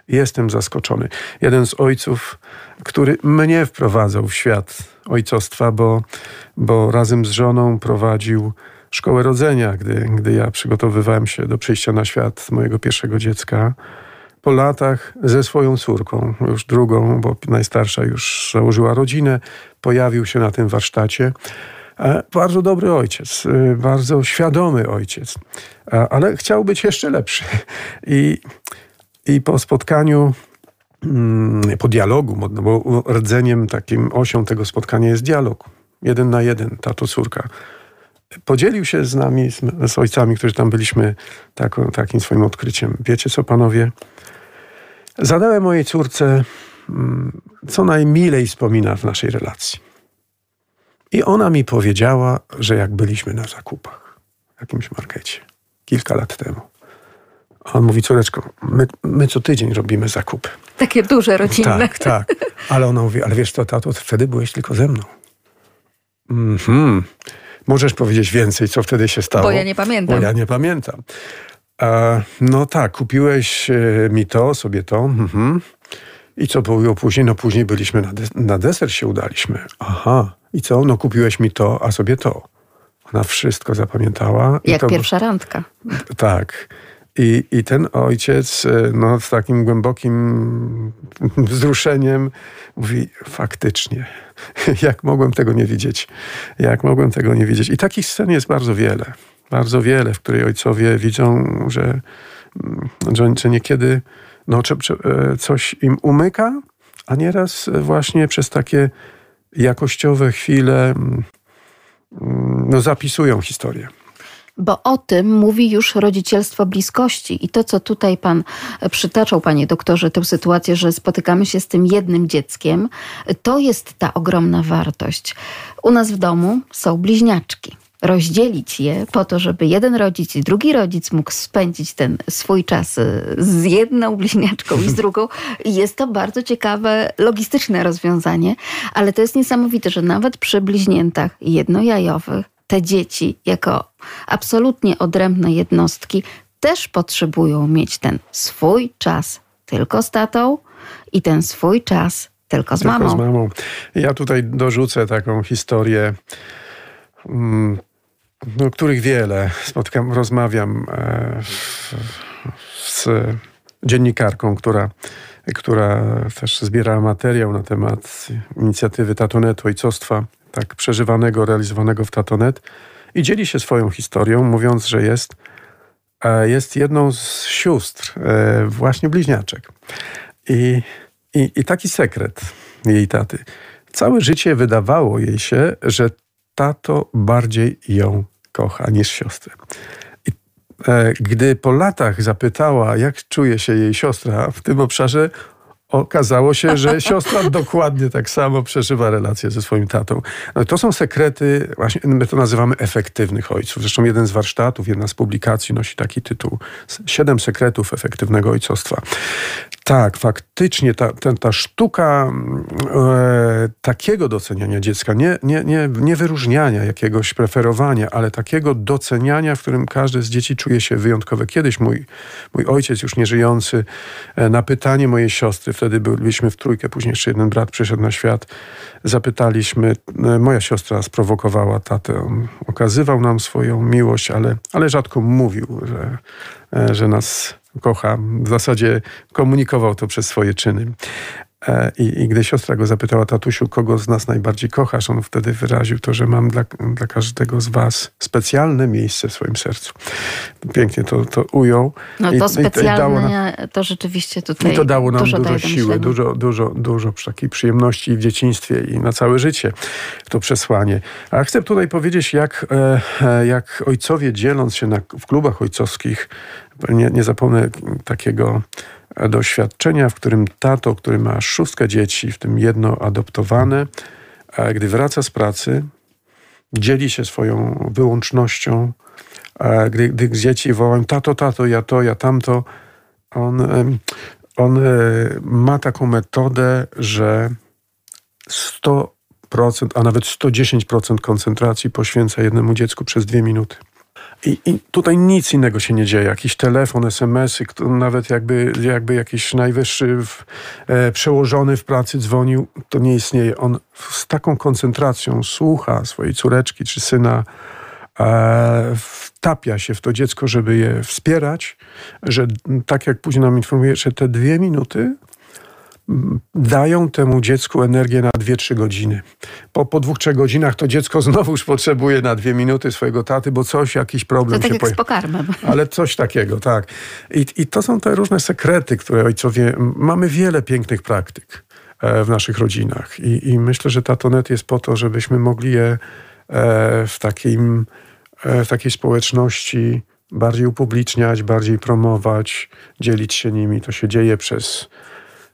Jestem zaskoczony. Jeden z ojców, który mnie wprowadzał w świat ojcostwa, bo, bo razem z żoną prowadził szkołę rodzenia, gdy, gdy ja przygotowywałem się do przyjścia na świat mojego pierwszego dziecka. Po latach ze swoją córką, już drugą, bo najstarsza już założyła rodzinę, pojawił się na tym warsztacie. E, bardzo dobry ojciec, e, bardzo świadomy ojciec, ale chciał być jeszcze lepszy. I, i po spotkaniu, po dialogu, bo rdzeniem takim osią tego spotkania jest dialog. Jeden na jeden, tato, córka. Podzielił się z nami, z, z ojcami, którzy tam byliśmy, tak, takim swoim odkryciem. Wiecie co, panowie? Zadałem mojej córce, mm, co najmilej wspomina w naszej relacji. I ona mi powiedziała, że jak byliśmy na zakupach w jakimś markecie kilka lat temu. On mówi, córeczko, my, my co tydzień robimy zakupy. Takie duże, rodzinne. Tak, tak. Ale ona mówi, ale wiesz co, tato, wtedy byłeś tylko ze mną. Mhm. Możesz powiedzieć więcej, co wtedy się stało? Bo ja nie pamiętam. Bo ja nie pamiętam. E, no tak, kupiłeś e, mi to, sobie to. Mhm. I co było później? No później byliśmy na, des na deser się udaliśmy. Aha. I co? No kupiłeś mi to, a sobie to. Ona wszystko zapamiętała. Jak pierwsza randka. Tak. I, I ten ojciec e, no, z takim głębokim wzruszeniem mówi, faktycznie, jak mogłem tego nie widzieć? Jak mogłem tego nie widzieć? I takich scen jest bardzo wiele. Bardzo wiele, w której ojcowie widzą, że, że, że niekiedy no, e, coś im umyka, a nieraz właśnie przez takie jakościowe chwile mm, no, zapisują historię bo o tym mówi już rodzicielstwo bliskości. I to, co tutaj pan przytaczał, panie doktorze, tę sytuację, że spotykamy się z tym jednym dzieckiem, to jest ta ogromna wartość. U nas w domu są bliźniaczki rozdzielić je po to, żeby jeden rodzic i drugi rodzic mógł spędzić ten swój czas y, z jedną bliźniaczką i z drugą. Jest to bardzo ciekawe, logistyczne rozwiązanie, ale to jest niesamowite, że nawet przy bliźniętach jednojajowych te dzieci, jako absolutnie odrębne jednostki, też potrzebują mieć ten swój czas tylko z tatą i ten swój czas tylko z tylko mamą. Z mamą. Ja tutaj dorzucę taką historię. Mm, no, których wiele. Spotkam, rozmawiam e, z dziennikarką, która, która też zbierała materiał na temat inicjatywy Tatonetu Ojcostwa, tak przeżywanego, realizowanego w Tatonet i dzieli się swoją historią, mówiąc, że jest, e, jest jedną z sióstr, e, właśnie bliźniaczek. I, i, I taki sekret jej taty. Całe życie wydawało jej się, że tato bardziej ją kocha niż siostrę. I e, gdy po latach zapytała, jak czuje się jej siostra w tym obszarze, okazało się, że siostra dokładnie tak samo przeżywa relacje ze swoim tatą. No, to są sekrety, właśnie my to nazywamy efektywnych ojców. Zresztą jeden z warsztatów, jedna z publikacji nosi taki tytuł Siedem sekretów efektywnego ojcostwa. Tak, faktycznie ta, ta, ta sztuka e, takiego doceniania dziecka, nie, nie, nie, nie wyróżniania jakiegoś preferowania, ale takiego doceniania, w którym każde z dzieci czuje się wyjątkowe. Kiedyś mój, mój ojciec, już nieżyjący, e, na pytanie mojej siostry, wtedy byliśmy w trójkę, później jeszcze jeden brat przyszedł na świat, zapytaliśmy, e, moja siostra sprowokowała tatę, on okazywał nam swoją miłość, ale, ale rzadko mówił, że, e, że nas kocha. W zasadzie komunikował to przez swoje czyny. E, I, I, gdy siostra go zapytała, tatusiu, kogo z nas najbardziej kochasz, on wtedy wyraził to, że mam dla, dla każdego z was specjalne miejsce w swoim sercu. Pięknie to, to ujął. No to I, specjalne, i to, to rzeczywiście tutaj I to dało nam dużo, dużo siły, dużo, dużo, dużo takiej przyjemności w dzieciństwie i na całe życie to przesłanie. A chcę tutaj powiedzieć, jak, e, e, jak ojcowie dzieląc się na, w klubach ojcowskich, nie, nie zapomnę takiego doświadczenia, w którym tato, który ma szóstkę dzieci, w tym jedno adoptowane, gdy wraca z pracy, dzieli się swoją wyłącznością, gdy, gdy dzieci wołają tato, tato, ja to, ja tamto, on, on e, ma taką metodę, że 100 a nawet 110% koncentracji poświęca jednemu dziecku przez dwie minuty. I, I, tutaj nic innego się nie dzieje. Jakiś telefon, SMS-y, nawet jakby, jakby jakiś najwyższy w, e, przełożony w pracy dzwonił, to nie istnieje. On z taką koncentracją słucha swojej córeczki czy syna, e, wtapia się w to dziecko, żeby je wspierać, że tak jak później nam informuje, że te dwie minuty dają temu dziecku energię na 2-3 godziny. Po, po dwóch, trzech godzinach to dziecko znowu już potrzebuje na dwie minuty swojego taty, bo coś, jakiś problem to tak się jak pojawi. z pokarmem. Ale coś takiego, tak. I, I to są te różne sekrety, które ojcowie... Mamy wiele pięknych praktyk e, w naszych rodzinach i, i myślę, że Tatonet jest po to, żebyśmy mogli je e, w, takim, e, w takiej społeczności bardziej upubliczniać, bardziej promować, dzielić się nimi. To się dzieje przez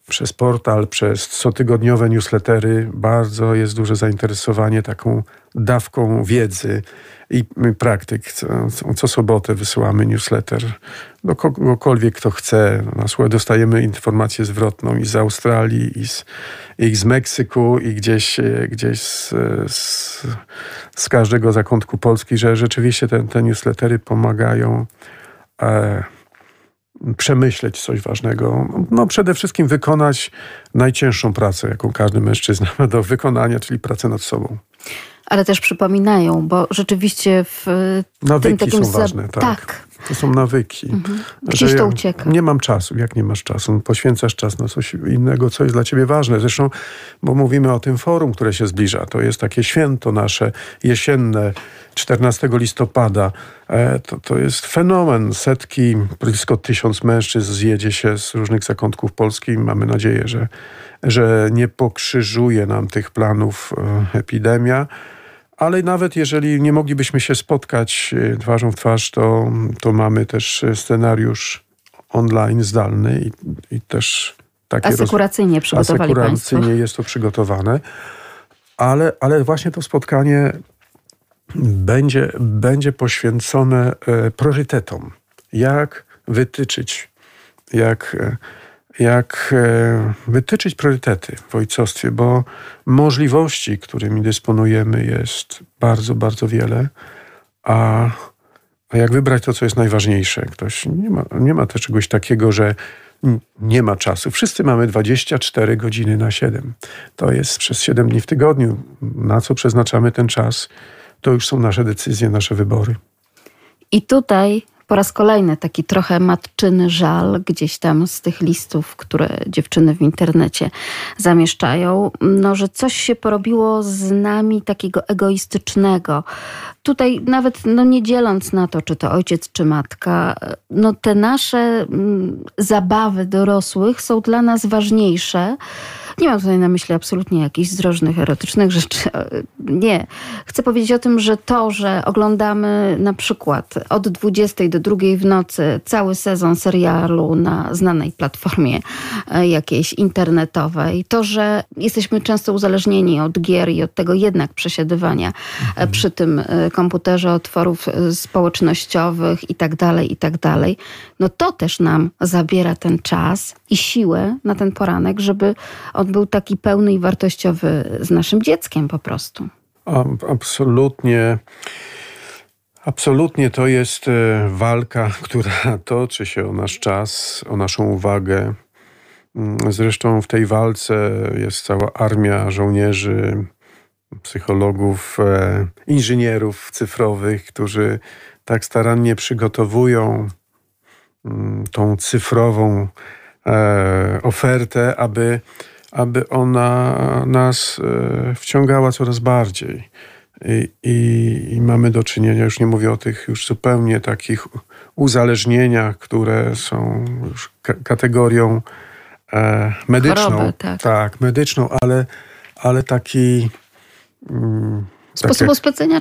przez portal, przez cotygodniowe newslettery bardzo jest duże zainteresowanie taką dawką wiedzy i praktyk. Co, co sobotę wysyłamy newsletter do kogokolwiek, kto chce. Na dostajemy informację zwrotną i z Australii, i z, i z Meksyku, i gdzieś, gdzieś z, z, z każdego zakątku Polski, że rzeczywiście te, te newslettery pomagają e, przemyśleć coś ważnego. No przede wszystkim wykonać najcięższą pracę, jaką każdy mężczyzna ma do wykonania, czyli pracę nad sobą. Ale też przypominają, bo rzeczywiście w Nawyki tym takim są ważne, tak. tak. To są nawyki. Mhm. Gdzieś to ucieka. Nie mam czasu. Jak nie masz czasu? Poświęcasz czas na coś innego, co jest dla ciebie ważne. Zresztą, bo mówimy o tym forum, które się zbliża. To jest takie święto nasze jesienne, 14 listopada. E, to, to jest fenomen. Setki, blisko tysiąc mężczyzn zjedzie się z różnych zakątków Polski. Mamy nadzieję, że, że nie pokrzyżuje nam tych planów e, epidemia. Ale nawet jeżeli nie moglibyśmy się spotkać e, twarzą w twarz, to, to mamy też scenariusz online, zdalny i, i też takie... Asekuracyjnie roz... przygotowali Asekuracyjnie Państwo. jest to przygotowane. Ale, ale właśnie to spotkanie będzie, będzie poświęcone e, priorytetom. Jak wytyczyć, jak e, jak e, wytyczyć priorytety w ojcostwie, bo możliwości, którymi dysponujemy, jest bardzo, bardzo wiele, a, a jak wybrać to, co jest najważniejsze? Ktoś nie ma, nie ma też czegoś takiego, że nie ma czasu. Wszyscy mamy 24 godziny na 7. To jest przez 7 dni w tygodniu. Na co przeznaczamy ten czas, to już są nasze decyzje, nasze wybory. I tutaj po raz kolejny taki trochę matczyny żal gdzieś tam z tych listów, które dziewczyny w internecie zamieszczają, no, że coś się porobiło z nami takiego egoistycznego. Tutaj nawet no, nie dzieląc na to, czy to ojciec, czy matka, no, te nasze mm, zabawy dorosłych są dla nas ważniejsze nie mam tutaj na myśli absolutnie jakichś zdrożnych, erotycznych rzeczy. Nie. Chcę powiedzieć o tym, że to, że oglądamy na przykład od 20 do 2 w nocy cały sezon serialu na znanej platformie e, jakiejś internetowej, to, że jesteśmy często uzależnieni od gier i od tego jednak przesiadywania e, mhm. przy tym e, komputerze, otworów społecznościowych i tak dalej, i tak dalej, no to też nam zabiera ten czas i siłę na ten poranek, żeby on był taki pełny i wartościowy z naszym dzieckiem po prostu. Absolutnie. Absolutnie to jest e, walka, która toczy się o nasz czas, o naszą uwagę. Mm, zresztą w tej walce jest cała armia żołnierzy, psychologów, e, inżynierów cyfrowych, którzy tak starannie przygotowują mm, tą cyfrową ofertę, aby aby ona nas e, wciągała coraz bardziej. I, i, I, mamy do czynienia, już nie mówię o tych już zupełnie takich uzależnieniach, które są już kategorią e, medyczną. Choroby, tak. tak, medyczną, ale, ale taki. Mm, Sposób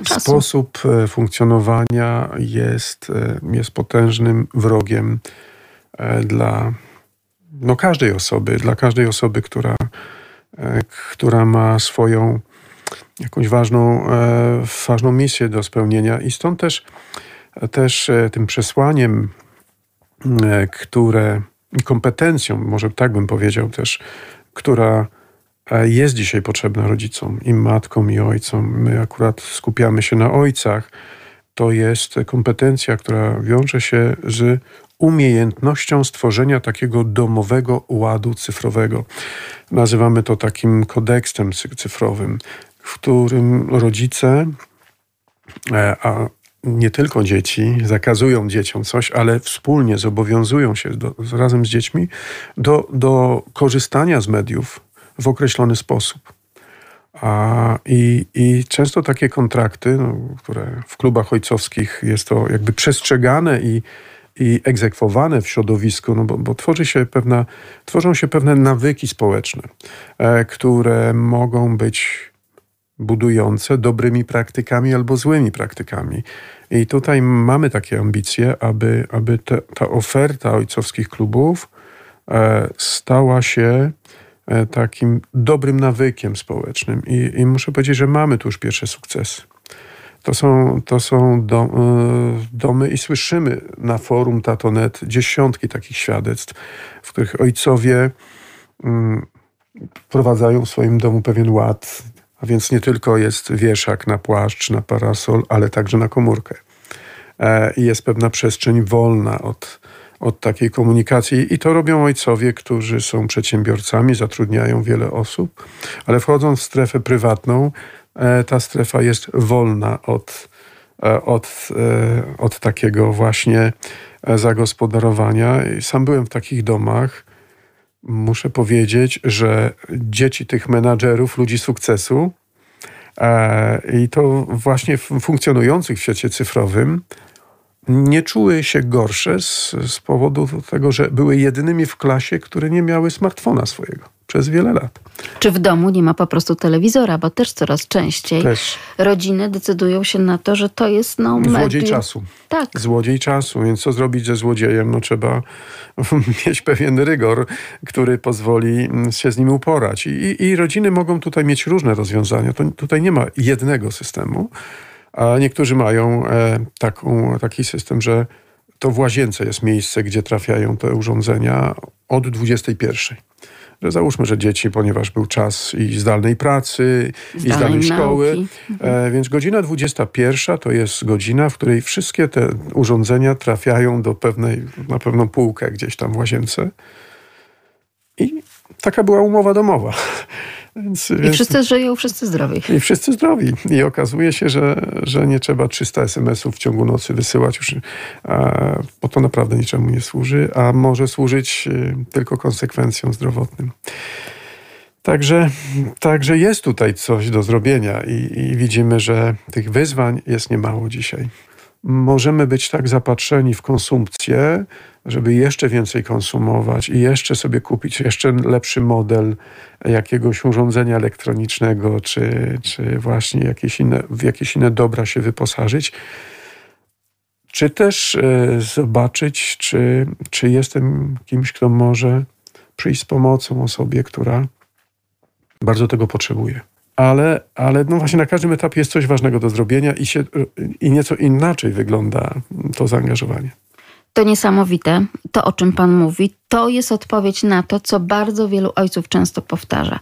czasu. Sposób e, funkcjonowania jest, e, jest potężnym wrogiem dla, no, każdej osoby, dla każdej osoby, która, e, która ma swoją jakąś ważną, e, ważną misję do spełnienia. I stąd też, też e, tym przesłaniem, które kompetencją, może tak bym powiedział też, która jest dzisiaj potrzebna rodzicom, i matkom, i ojcom. My akurat skupiamy się na ojcach. To jest kompetencja, która wiąże się z umiejętnością stworzenia takiego domowego ładu cyfrowego. Nazywamy to takim kodeksem cyfrowym, w którym rodzice, e, a nie tylko dzieci zakazują dzieciom coś, ale wspólnie zobowiązują się do, razem z dziećmi do, do korzystania z mediów w określony sposób. A, i, I często takie kontrakty, no, które w klubach ojcowskich jest to jakby przestrzegane i, i egzekwowane w środowisku, no bo, bo tworzy się pewna, tworzą się pewne nawyki społeczne, e, które mogą być budujące dobrymi praktykami albo złymi praktykami. I tutaj mamy takie ambicje, aby, aby te, ta oferta ojcowskich klubów e, stała się e, takim dobrym nawykiem społecznym. I, I, muszę powiedzieć, że mamy tu już pierwsze sukcesy. To są, to są dom, e, domy i słyszymy na forum Tatonet dziesiątki takich świadectw, w których ojcowie mm, wprowadzają w swoim domu pewien ład, a więc nie tylko jest wieszak na płaszcz, na parasol, ale także na komórkę. E, I jest pewna przestrzeń wolna od, od takiej komunikacji. I to robią ojcowie, którzy są przedsiębiorcami, zatrudniają wiele osób, ale wchodząc w strefę prywatną, ta strefa jest wolna od, e, od, od takiego właśnie zagospodarowania. Sam byłem w takich domach muszę powiedzieć, że dzieci tych menadżerów, ludzi sukcesu, e, i to właśnie funkcjonujących w świecie cyfrowym, nie czuły się gorsze z, z powodu tego, że były jedynymi w klasie, które nie miały smartfona swojego przez wiele lat. Czy w domu nie ma po prostu telewizora, bo też coraz częściej też. rodziny decydują się na to, że to jest no, medium. Złodziej czasu. Tak. Złodziej czasu, więc co zrobić ze złodziejem? No trzeba mieć pewien rygor, który pozwoli mm, się z nim uporać. I, i rodziny mogą tutaj mieć różne rozwiązania. To, tutaj nie ma jednego systemu, a niektórzy mają e, taką, taki system, że to w łazience jest miejsce, gdzie trafiają te urządzenia od 21 że załóżmy, że dzieci, ponieważ był czas i zdalnej pracy, zdalnej i zdalnej szkoły, mhm. więc godzina 21 to jest godzina, w której wszystkie te urządzenia trafiają do pewnej, na pewną półkę gdzieś tam w łazience. I taka była umowa domowa. Więc, I więc, wszyscy żyją, wszyscy zdrowi. I wszyscy zdrowi. I okazuje się, że, że nie trzeba 300 SMS-ów w ciągu nocy wysyłać, już, bo to naprawdę niczemu nie służy, a może służyć y, tylko konsekwencjom zdrowotnym. Także, także jest tutaj coś do zrobienia i, i widzimy, że tych wyzwań jest niemało dzisiaj możemy być tak zapatrzeni w konsumpcję, żeby jeszcze więcej konsumować i jeszcze sobie kupić jeszcze lepszy model jakiegoś urządzenia elektronicznego, czy, czy właśnie jakieś inne, w jakieś inne dobra się wyposażyć. Czy też e, zobaczyć, czy, czy jestem kimś, kto może przyjść z pomocą osobie, która bardzo tego potrzebuje ale, ale no właśnie na każdym etapie jest coś ważnego do zrobienia i, się, i nieco inaczej wygląda to zaangażowanie. To niesamowite, to o czym Pan mówi to jest odpowiedź na to, co bardzo wielu ojców często powtarza.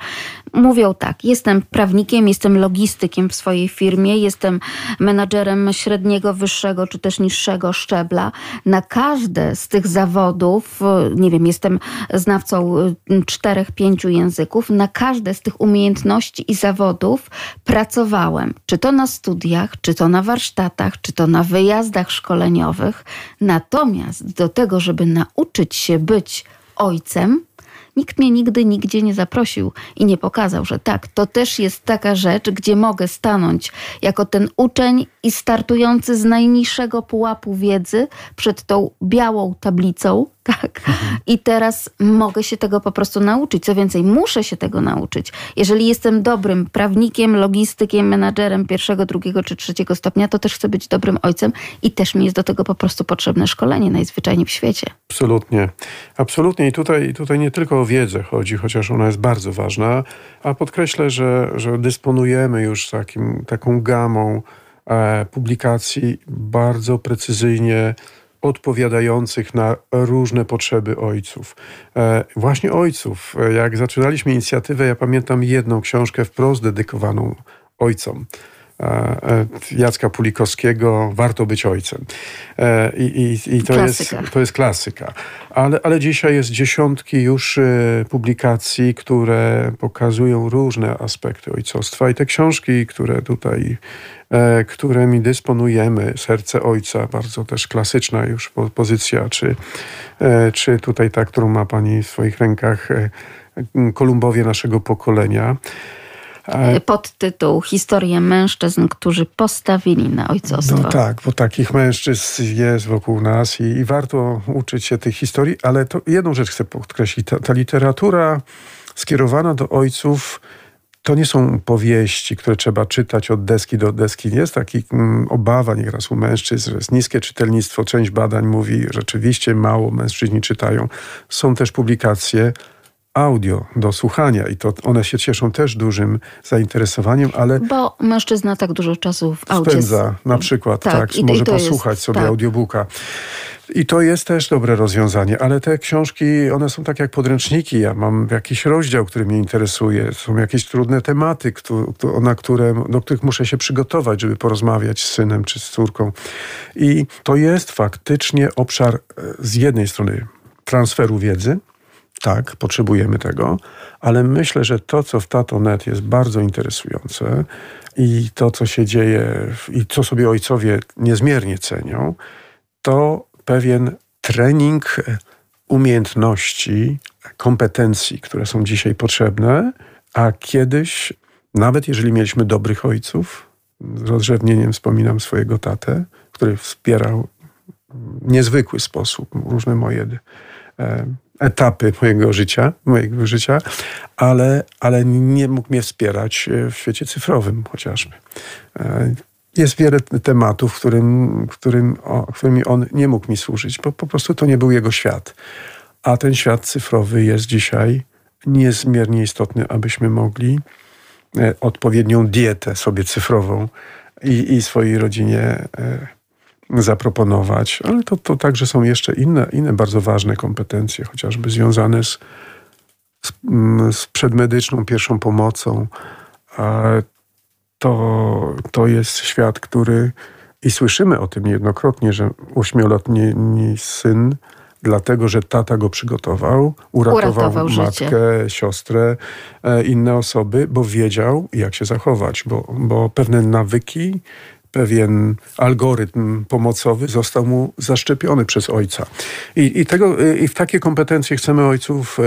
Mówią tak: Jestem prawnikiem, jestem logistykiem w swojej firmie, jestem menadżerem średniego, wyższego czy też niższego szczebla. Na każde z tych zawodów, nie wiem, jestem znawcą y, czterech, pięciu języków, na każde z tych umiejętności i zawodów pracowałem. Czy to na studiach, czy to na warsztatach, czy to na wyjazdach szkoleniowych. Natomiast do tego, żeby nauczyć się być ojcem, nikt mnie nigdy nigdzie nie zaprosił i nie pokazał, że tak, to też jest taka rzecz, gdzie mogę stanąć jako ten uczeń i startujący z najniższego pułapu wiedzy przed tą białą tablicą tak. I teraz mogę się tego po prostu nauczyć. Co więcej, muszę się tego nauczyć. Jeżeli jestem dobrym prawnikiem, logistykiem, menadżerem pierwszego, drugiego czy trzeciego stopnia, to też chcę być dobrym ojcem i też mi jest do tego po prostu potrzebne szkolenie najzwyczajniej w świecie. Absolutnie. Absolutnie. I tutaj, tutaj nie tylko o wiedzę chodzi, chociaż ona jest bardzo ważna, a podkreślę, że, że dysponujemy już takim, taką gamą e, publikacji bardzo precyzyjnie odpowiadających na różne potrzeby ojców. E, właśnie ojców. E, jak zaczynaliśmy inicjatywę, ja pamiętam jedną książkę wprost dedykowaną ojcom. E, Jacka Pulikowskiego Warto być ojcem. I, i, i to, jest, to jest klasyka. Ale, ale dzisiaj jest dziesiątki już publikacji, które pokazują różne aspekty ojcostwa i te książki, które tutaj E, którymi dysponujemy. Serce Ojca, bardzo też klasyczna już pozycja, czy, e, czy tutaj ta, którą ma Pani w swoich rękach, e, Kolumbowie naszego pokolenia. Podtytuł Historia mężczyzn, którzy postawili na ojcostwo. No tak, bo takich mężczyzn jest wokół nas i, i warto uczyć się tych historii, ale to jedną rzecz chcę podkreślić. Ta, ta literatura skierowana do ojców to nie są powieści, które trzeba czytać od deski do deski. Jest taki mm, obawa nieraz u mężczyzn, że jest niskie czytelnictwo. Część badań mówi, rzeczywiście mało mężczyźni czytają. Są też publikacje audio do słuchania i to one się cieszą też dużym zainteresowaniem, ale... Bo mężczyzna tak dużo czasu w audio... Spędza na przykład, tak, tak i, może i posłuchać jest, sobie tak. audiobooka. I to jest też dobre rozwiązanie, ale te książki, one są tak jak podręczniki. Ja mam jakiś rozdział, który mnie interesuje. Są jakieś trudne tematy, na które, do których muszę się przygotować, żeby porozmawiać z synem czy z córką. I to jest faktycznie obszar e, z jednej strony transferu wiedzy, tak, potrzebujemy tego, ale myślę, że to, co w Tato.net jest bardzo interesujące i to, co się dzieje i co sobie ojcowie niezmiernie cenią, to pewien trening umiejętności, kompetencji, które są dzisiaj potrzebne, a kiedyś, nawet jeżeli mieliśmy dobrych ojców, z rozrzewnieniem wspominam swojego tatę, który wspierał w niezwykły sposób różne moje e, etapy mojego życia, mojego życia ale, ale nie mógł mnie wspierać w świecie cyfrowym chociażby. E, jest wiele tematów, którym, którym, o, którymi on nie mógł mi służyć, bo po prostu to nie był jego świat. A ten świat cyfrowy jest dzisiaj niezmiernie istotny, abyśmy mogli e, odpowiednią dietę sobie cyfrową i, i swojej rodzinie e, zaproponować. Ale to, to także są jeszcze inne, inne bardzo ważne kompetencje, chociażby związane z, z, z przedmedyczną pierwszą pomocą to, to jest świat, który i słyszymy o tym niejednokrotnie, że ośmioletni syn, dlatego że tata go przygotował, uratował, uratował matkę, życie. siostrę, e, inne osoby, bo wiedział, jak się zachować, bo, bo pewne nawyki pewien algorytm pomocowy został mu zaszczepiony przez ojca. I, i, tego, i w takie kompetencje chcemy ojców, e,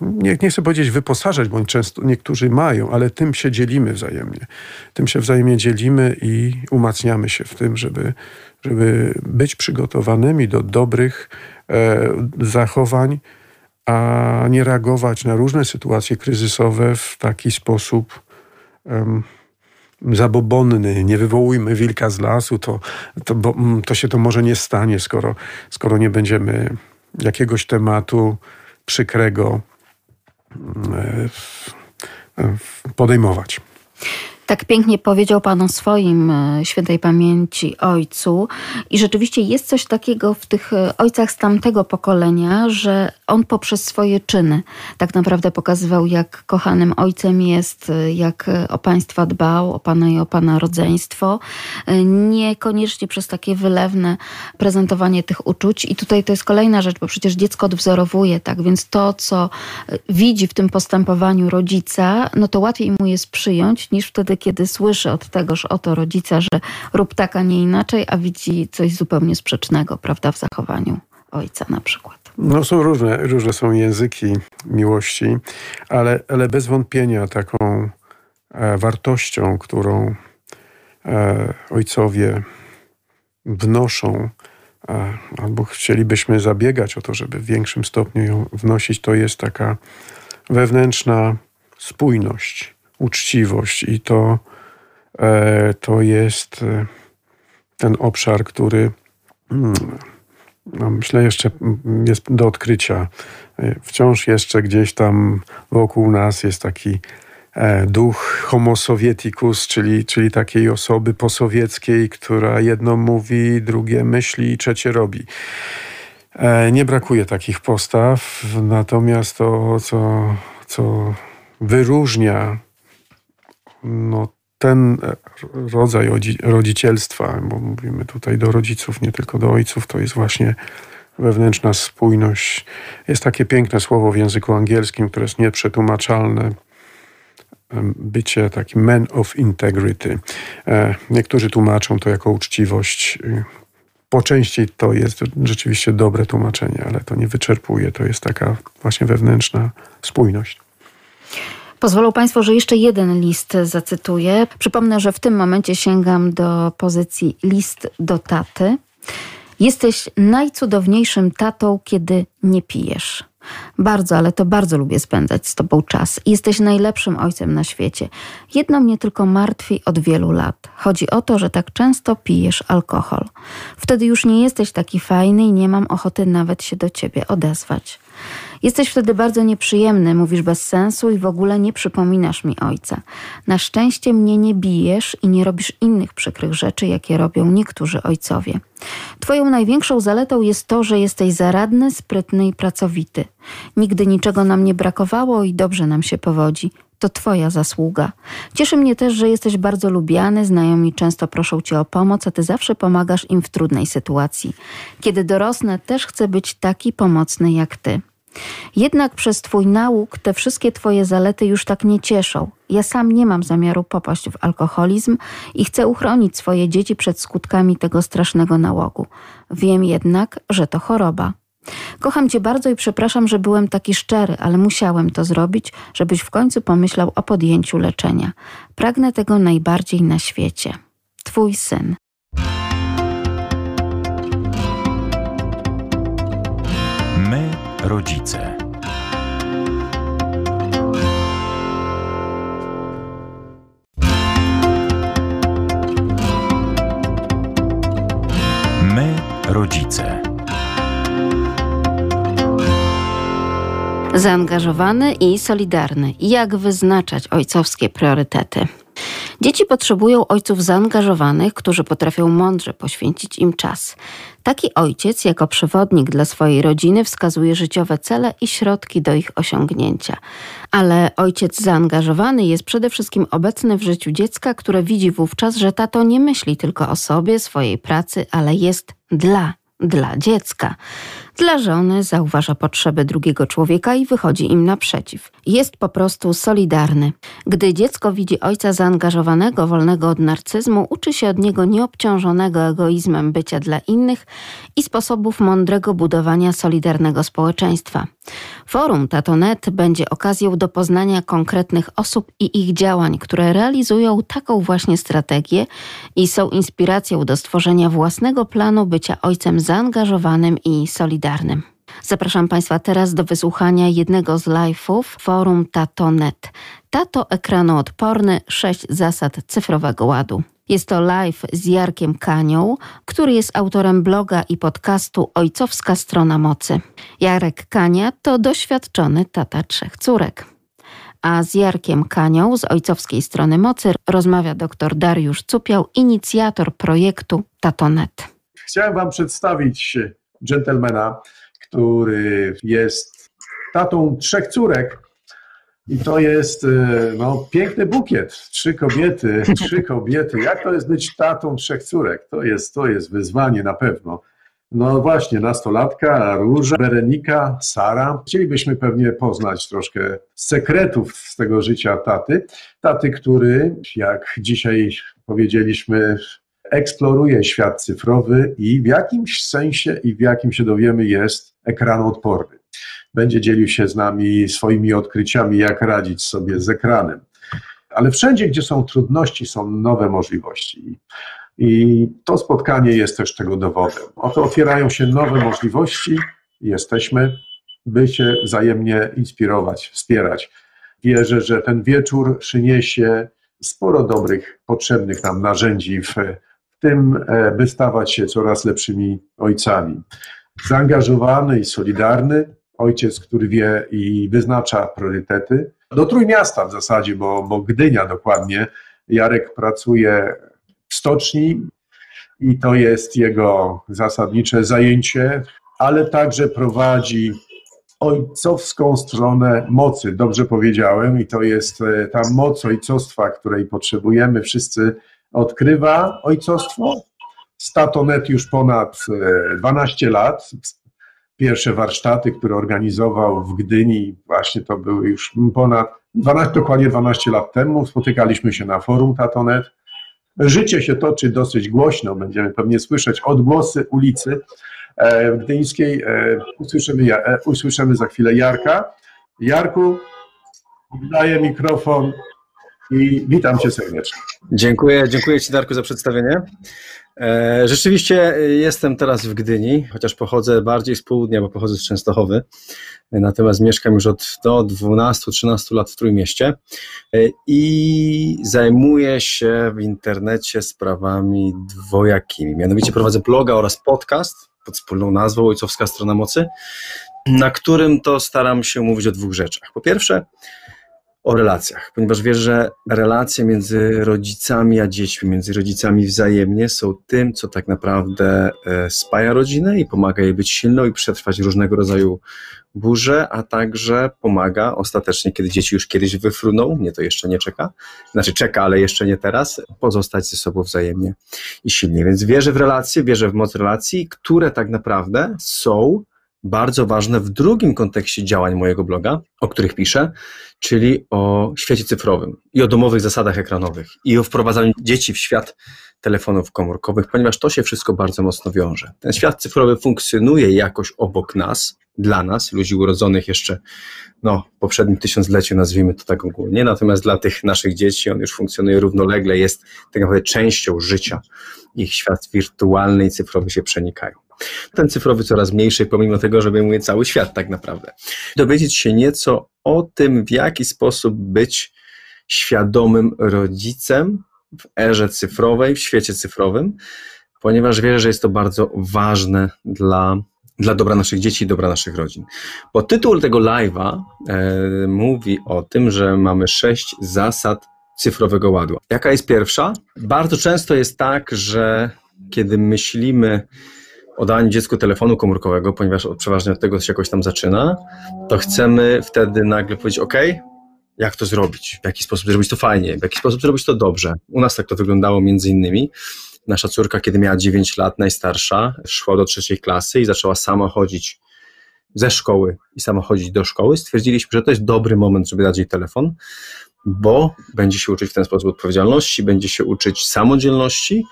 nie, nie chcę powiedzieć wyposażać, bo często niektórzy mają, ale tym się dzielimy wzajemnie. Tym się wzajemnie dzielimy i umacniamy się w tym, żeby, żeby być przygotowanymi do dobrych e, zachowań, a nie reagować na różne sytuacje kryzysowe w taki sposób, zabobonny, nie wywołujmy wilka z lasu, to, to, bo, mm, to się to może nie stanie, skoro, skoro nie będziemy jakiegoś tematu przykrego mm, e, podejmować. Tak pięknie powiedział Pan o swoim e, świętej pamięci ojcu. I rzeczywiście jest coś takiego w tych e, ojcach z tamtego pokolenia, że on poprzez swoje czyny tak naprawdę pokazywał, jak kochanym ojcem jest, e, jak o państwa dbał, o Pana i o Pana rodzeństwo. Niekoniecznie przez takie wylewne prezentowanie tych uczuć. I tutaj to jest kolejna rzecz, bo przecież dziecko odwzorowuje, tak? Więc to, co widzi w tym postępowaniu rodzica, no to łatwiej mu jest przyjąć niż wtedy, kiedy słyszy od tegoż oto rodzica, że rób tak, a nie inaczej, a widzi coś zupełnie sprzecznego, prawda, w zachowaniu ojca na przykład. No są różne, różne są języki miłości, ale, ale bez wątpienia taką e, wartością, którą e, ojcowie wnoszą, e, albo chcielibyśmy zabiegać o to, żeby w większym stopniu ją wnosić, to jest taka wewnętrzna spójność uczciwość i to, e, to jest e, ten obszar, który mm, no myślę jeszcze jest do odkrycia. Wciąż jeszcze gdzieś tam wokół nas jest taki e, duch homo sovieticus, czyli, czyli takiej osoby posowieckiej, która jedno mówi, drugie myśli i trzecie robi. E, nie brakuje takich postaw, natomiast to, co, co wyróżnia no, ten rodzaj rodzicielstwa, bo mówimy tutaj do rodziców, nie tylko do ojców, to jest właśnie wewnętrzna spójność. Jest takie piękne słowo w języku angielskim, które jest nieprzetłumaczalne. Bycie takim man of integrity. E, niektórzy tłumaczą to jako uczciwość. Po części to jest rzeczywiście dobre tłumaczenie, ale to nie wyczerpuje. To jest taka właśnie wewnętrzna spójność. Pozwolą Państwo, że jeszcze jeden list zacytuję. Przypomnę, że w tym momencie sięgam do pozycji list do taty. Jesteś najcudowniejszym tatą, kiedy nie pijesz. Bardzo, ale to bardzo lubię spędzać z Tobą czas. Jesteś najlepszym ojcem na świecie. Jedno mnie tylko martwi od wielu lat. Chodzi o to, że tak często pijesz alkohol. Wtedy już nie jesteś taki fajny i nie mam ochoty nawet się do Ciebie odezwać. Jesteś wtedy bardzo nieprzyjemny, mówisz bez sensu i w ogóle nie przypominasz mi ojca. Na szczęście mnie nie bijesz i nie robisz innych przykrych rzeczy, jakie robią niektórzy ojcowie. Twoją największą zaletą jest to, że jesteś zaradny, sprytny i pracowity. Nigdy niczego nam nie brakowało i dobrze nam się powodzi. To Twoja zasługa. Cieszy mnie też, że jesteś bardzo lubiany, znajomi często proszą Cię o pomoc, a Ty zawsze pomagasz im w trudnej sytuacji. Kiedy dorosnę, też chcę być taki pomocny jak Ty. Jednak przez Twój nauk te wszystkie Twoje zalety już tak nie cieszą. Ja sam nie mam zamiaru popaść w alkoholizm i chcę uchronić swoje dzieci przed skutkami tego strasznego nałogu. Wiem jednak, że to choroba. Kocham Cię bardzo i przepraszam, że byłem taki szczery, ale musiałem to zrobić, żebyś w końcu pomyślał o podjęciu leczenia. Pragnę tego najbardziej na świecie. Twój syn. Rodzice. My, rodzice. Zaangażowany i solidarny. Jak wyznaczać ojcowskie priorytety? Dzieci potrzebują ojców zaangażowanych, którzy potrafią mądrze poświęcić im czas. Taki ojciec, jako przewodnik dla swojej rodziny, wskazuje życiowe cele i środki do ich osiągnięcia. Ale ojciec zaangażowany jest przede wszystkim obecny w życiu dziecka, które widzi wówczas, że tato nie myśli tylko o sobie, swojej pracy, ale jest dla dla dziecka. Dla żony zauważa potrzeby drugiego człowieka i wychodzi im naprzeciw. Jest po prostu solidarny. Gdy dziecko widzi ojca zaangażowanego, wolnego od narcyzmu, uczy się od niego nieobciążonego egoizmem bycia dla innych i sposobów mądrego budowania solidarnego społeczeństwa. Forum Tatonet będzie okazją do poznania konkretnych osób i ich działań, które realizują taką właśnie strategię i są inspiracją do stworzenia własnego planu bycia ojcem zaangażowanym i solidarnym. Zapraszam Państwa teraz do wysłuchania jednego z live'ów forum Tatonet. Tato ekranoodporny, sześć zasad cyfrowego ładu. Jest to live z Jarkiem Kanią, który jest autorem bloga i podcastu Ojcowska Strona Mocy. Jarek Kania to doświadczony tata trzech córek. A z Jarkiem Kanią z Ojcowskiej Strony Mocy rozmawia dr Dariusz Cupiał, inicjator projektu Tatonet. Chciałem Wam przedstawić dżentelmena, który jest tatą trzech córek. I to jest e, no, piękny bukiet. Trzy kobiety, trzy kobiety. Jak to jest być tatą trzech córek? To jest, to jest wyzwanie na pewno. No właśnie, nastolatka, Róża, Berenika, Sara. Chcielibyśmy pewnie poznać troszkę sekretów z tego życia taty. Taty, który, jak dzisiaj powiedzieliśmy, eksploruje świat cyfrowy i w jakimś sensie i w jakim się dowiemy jest ekranodporny. Będzie dzielił się z nami swoimi odkryciami, jak radzić sobie z ekranem. Ale wszędzie, gdzie są trudności, są nowe możliwości. I to spotkanie jest też tego dowodem. Oto otwierają się nowe możliwości, jesteśmy, by się wzajemnie inspirować, wspierać. Wierzę, że ten wieczór przyniesie sporo dobrych, potrzebnych nam narzędzi w tym, e, by stawać się coraz lepszymi ojcami. Zaangażowany i solidarny, ojciec, który wie i wyznacza priorytety, do Trójmiasta w zasadzie, bo, bo Gdynia dokładnie. Jarek pracuje w stoczni i to jest jego zasadnicze zajęcie, ale także prowadzi ojcowską stronę mocy, dobrze powiedziałem, i to jest e, ta moc ojcostwa, której potrzebujemy. Wszyscy odkrywa ojcostwo. Statonet już ponad 12 e, lat. Pierwsze warsztaty, które organizował w Gdyni, właśnie to były już ponad 12, dokładnie 12 lat temu. Spotykaliśmy się na forum Tatonet. Życie się toczy dosyć głośno, będziemy pewnie słyszeć odgłosy ulicy e, gdyńskiej. E, usłyszymy, usłyszymy za chwilę Jarka. Jarku, oddaję mikrofon i witam cię serdecznie. Dziękuję, dziękuję Ci Darku za przedstawienie. E, rzeczywiście jestem teraz w Gdyni, chociaż pochodzę bardziej z południa, bo pochodzę z Częstochowy. Natomiast mieszkam już od no, 12-13 lat w Trójmieście e, i zajmuję się w internecie sprawami dwojakimi. Mianowicie prowadzę bloga oraz podcast pod wspólną nazwą Ojcowska Strona Mocy, na którym to staram się mówić o dwóch rzeczach. Po pierwsze, o relacjach, ponieważ wiesz, że relacje między rodzicami a dziećmi, między rodzicami wzajemnie są tym, co tak naprawdę e, spaja rodzinę i pomaga jej być silną i przetrwać różnego rodzaju burze, a także pomaga ostatecznie, kiedy dzieci już kiedyś wyfruną, mnie to jeszcze nie czeka, znaczy czeka, ale jeszcze nie teraz, pozostać ze sobą wzajemnie i silnie. Więc wierzę w relacje, wierzę w moc relacji, które tak naprawdę są bardzo ważne w drugim kontekście działań mojego bloga, o których piszę, czyli o świecie cyfrowym i o domowych zasadach ekranowych i o wprowadzaniu dzieci w świat telefonów komórkowych, ponieważ to się wszystko bardzo mocno wiąże. Ten świat cyfrowy funkcjonuje jakoś obok nas, dla nas, ludzi urodzonych jeszcze no, w poprzednim tysiącleciu, nazwijmy to tak ogólnie, natomiast dla tych naszych dzieci on już funkcjonuje równolegle, jest tak naprawdę częścią życia. Ich świat wirtualny i cyfrowy się przenikają. Ten cyfrowy coraz mniejszy, pomimo tego, że obejmuje cały świat tak naprawdę. Dowiedzieć się nieco o tym, w jaki sposób być świadomym rodzicem w erze cyfrowej, w świecie cyfrowym, ponieważ wierzę, że jest to bardzo ważne dla, dla dobra naszych dzieci i dobra naszych rodzin. Bo tytuł tego live'a e, mówi o tym, że mamy sześć zasad cyfrowego ładu. Jaka jest pierwsza? Bardzo często jest tak, że kiedy myślimy o daniu dziecku telefonu komórkowego, ponieważ przeważnie od tego się jakoś tam zaczyna, to chcemy wtedy nagle powiedzieć, OK, jak to zrobić, w jaki sposób zrobić to fajnie, w jaki sposób zrobić to dobrze. U nas tak to wyglądało między innymi. Nasza córka, kiedy miała 9 lat, najstarsza, szła do trzeciej klasy i zaczęła sama chodzić ze szkoły i sama chodzić do szkoły. Stwierdziliśmy, że to jest dobry moment, żeby dać jej telefon, bo będzie się uczyć w ten sposób odpowiedzialności, będzie się uczyć samodzielności,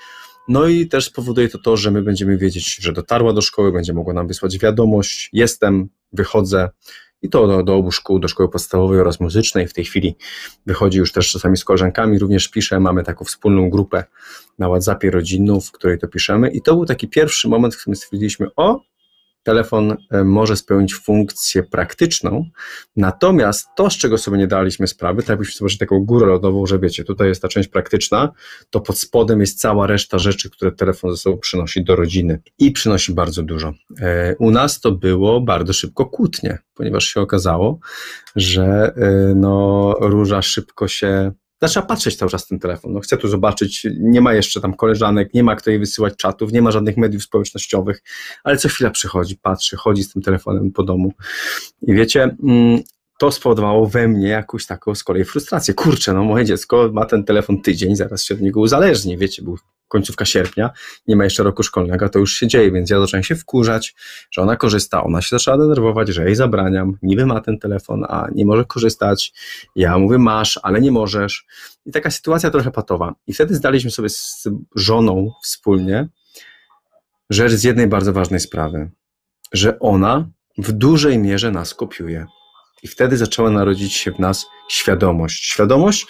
no i też spowoduje to to, że my będziemy wiedzieć, że dotarła do szkoły, będzie mogła nam wysłać wiadomość, jestem, wychodzę, i to do, do obu szkół, do szkoły podstawowej oraz muzycznej. W tej chwili wychodzi już też czasami z koleżankami, również piszę, mamy taką wspólną grupę na WhatsAppie rodzinną, w której to piszemy. I to był taki pierwszy moment, w którym stwierdziliśmy, o, telefon e, może spełnić funkcję praktyczną, natomiast to, z czego sobie nie daliśmy sprawy, to jakbyśmy zobaczyli taką górę lodową, że wiecie, tutaj jest ta część praktyczna, to pod spodem jest cała reszta rzeczy, które telefon ze sobą przynosi do rodziny i przynosi bardzo dużo. E, u nas to było bardzo szybko kłótnie, ponieważ się okazało, że e, no, róża szybko się zaczęła patrzeć cały czas ten telefon. No, chcę tu zobaczyć, nie ma jeszcze tam koleżanek, nie ma kto jej wysyłać czatów, nie ma żadnych mediów społecznościowych, ale co chwila przychodzi, patrzy, chodzi z tym telefonem po domu. I wiecie, mm, to spowodowało we mnie jakąś taką z kolei frustrację. Kurczę, no moje dziecko ma ten telefon tydzień, zaraz się od niego uzależni. Wiecie, był końcówka sierpnia, nie ma jeszcze roku szkolnego, to już się dzieje, więc ja zacząłem się wkurzać, że ona korzysta, ona się zaczęła denerwować, że jej zabraniam, niby ma ten telefon, a nie może korzystać, ja mówię masz, ale nie możesz i taka sytuacja trochę patowa i wtedy zdaliśmy sobie z żoną wspólnie rzecz z jednej bardzo ważnej sprawy, że ona w dużej mierze nas kopiuje. I wtedy zaczęła narodzić się w nas świadomość. Świadomość,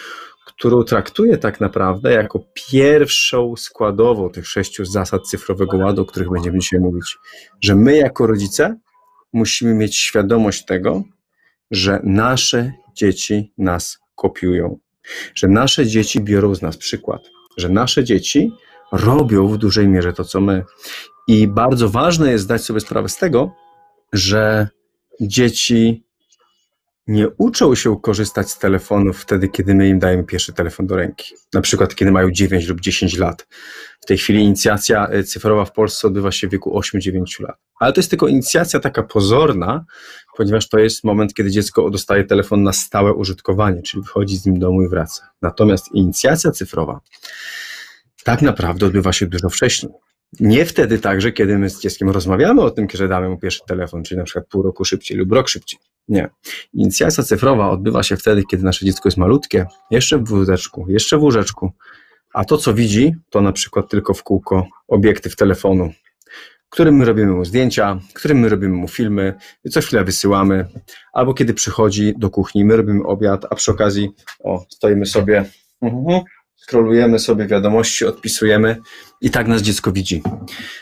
którą traktuję tak naprawdę jako pierwszą składową tych sześciu zasad cyfrowego ładu, o których będziemy dzisiaj mówić. Że my jako rodzice musimy mieć świadomość tego, że nasze dzieci nas kopiują, że nasze dzieci biorą z nas przykład, że nasze dzieci robią w dużej mierze to, co my. I bardzo ważne jest zdać sobie sprawę z tego, że dzieci nie uczą się korzystać z telefonów wtedy, kiedy my im dajemy pierwszy telefon do ręki. Na przykład, kiedy mają 9 lub 10 lat. W tej chwili inicjacja y, cyfrowa w Polsce odbywa się w wieku 8-9 lat. Ale to jest tylko inicjacja taka pozorna, ponieważ to jest moment, kiedy dziecko dostaje telefon na stałe użytkowanie, czyli wychodzi z nim do domu i wraca. Natomiast inicjacja cyfrowa tak naprawdę odbywa się dużo wcześniej. Nie wtedy także, kiedy my z dzieckiem rozmawiamy o tym, kiedy damy mu pierwszy telefon, czyli na przykład pół roku szybciej lub rok szybciej. Nie. Inicjacja cyfrowa odbywa się wtedy, kiedy nasze dziecko jest malutkie, jeszcze w wózeczku, jeszcze w łóżeczku, a to, co widzi, to na przykład tylko w kółko obiektyw telefonu, którym my robimy mu zdjęcia, którym my robimy mu filmy, co chwilę wysyłamy, albo kiedy przychodzi do kuchni, my robimy obiad, a przy okazji, o, stoimy sobie, uh scrollujemy sobie wiadomości, odpisujemy i tak nas dziecko widzi.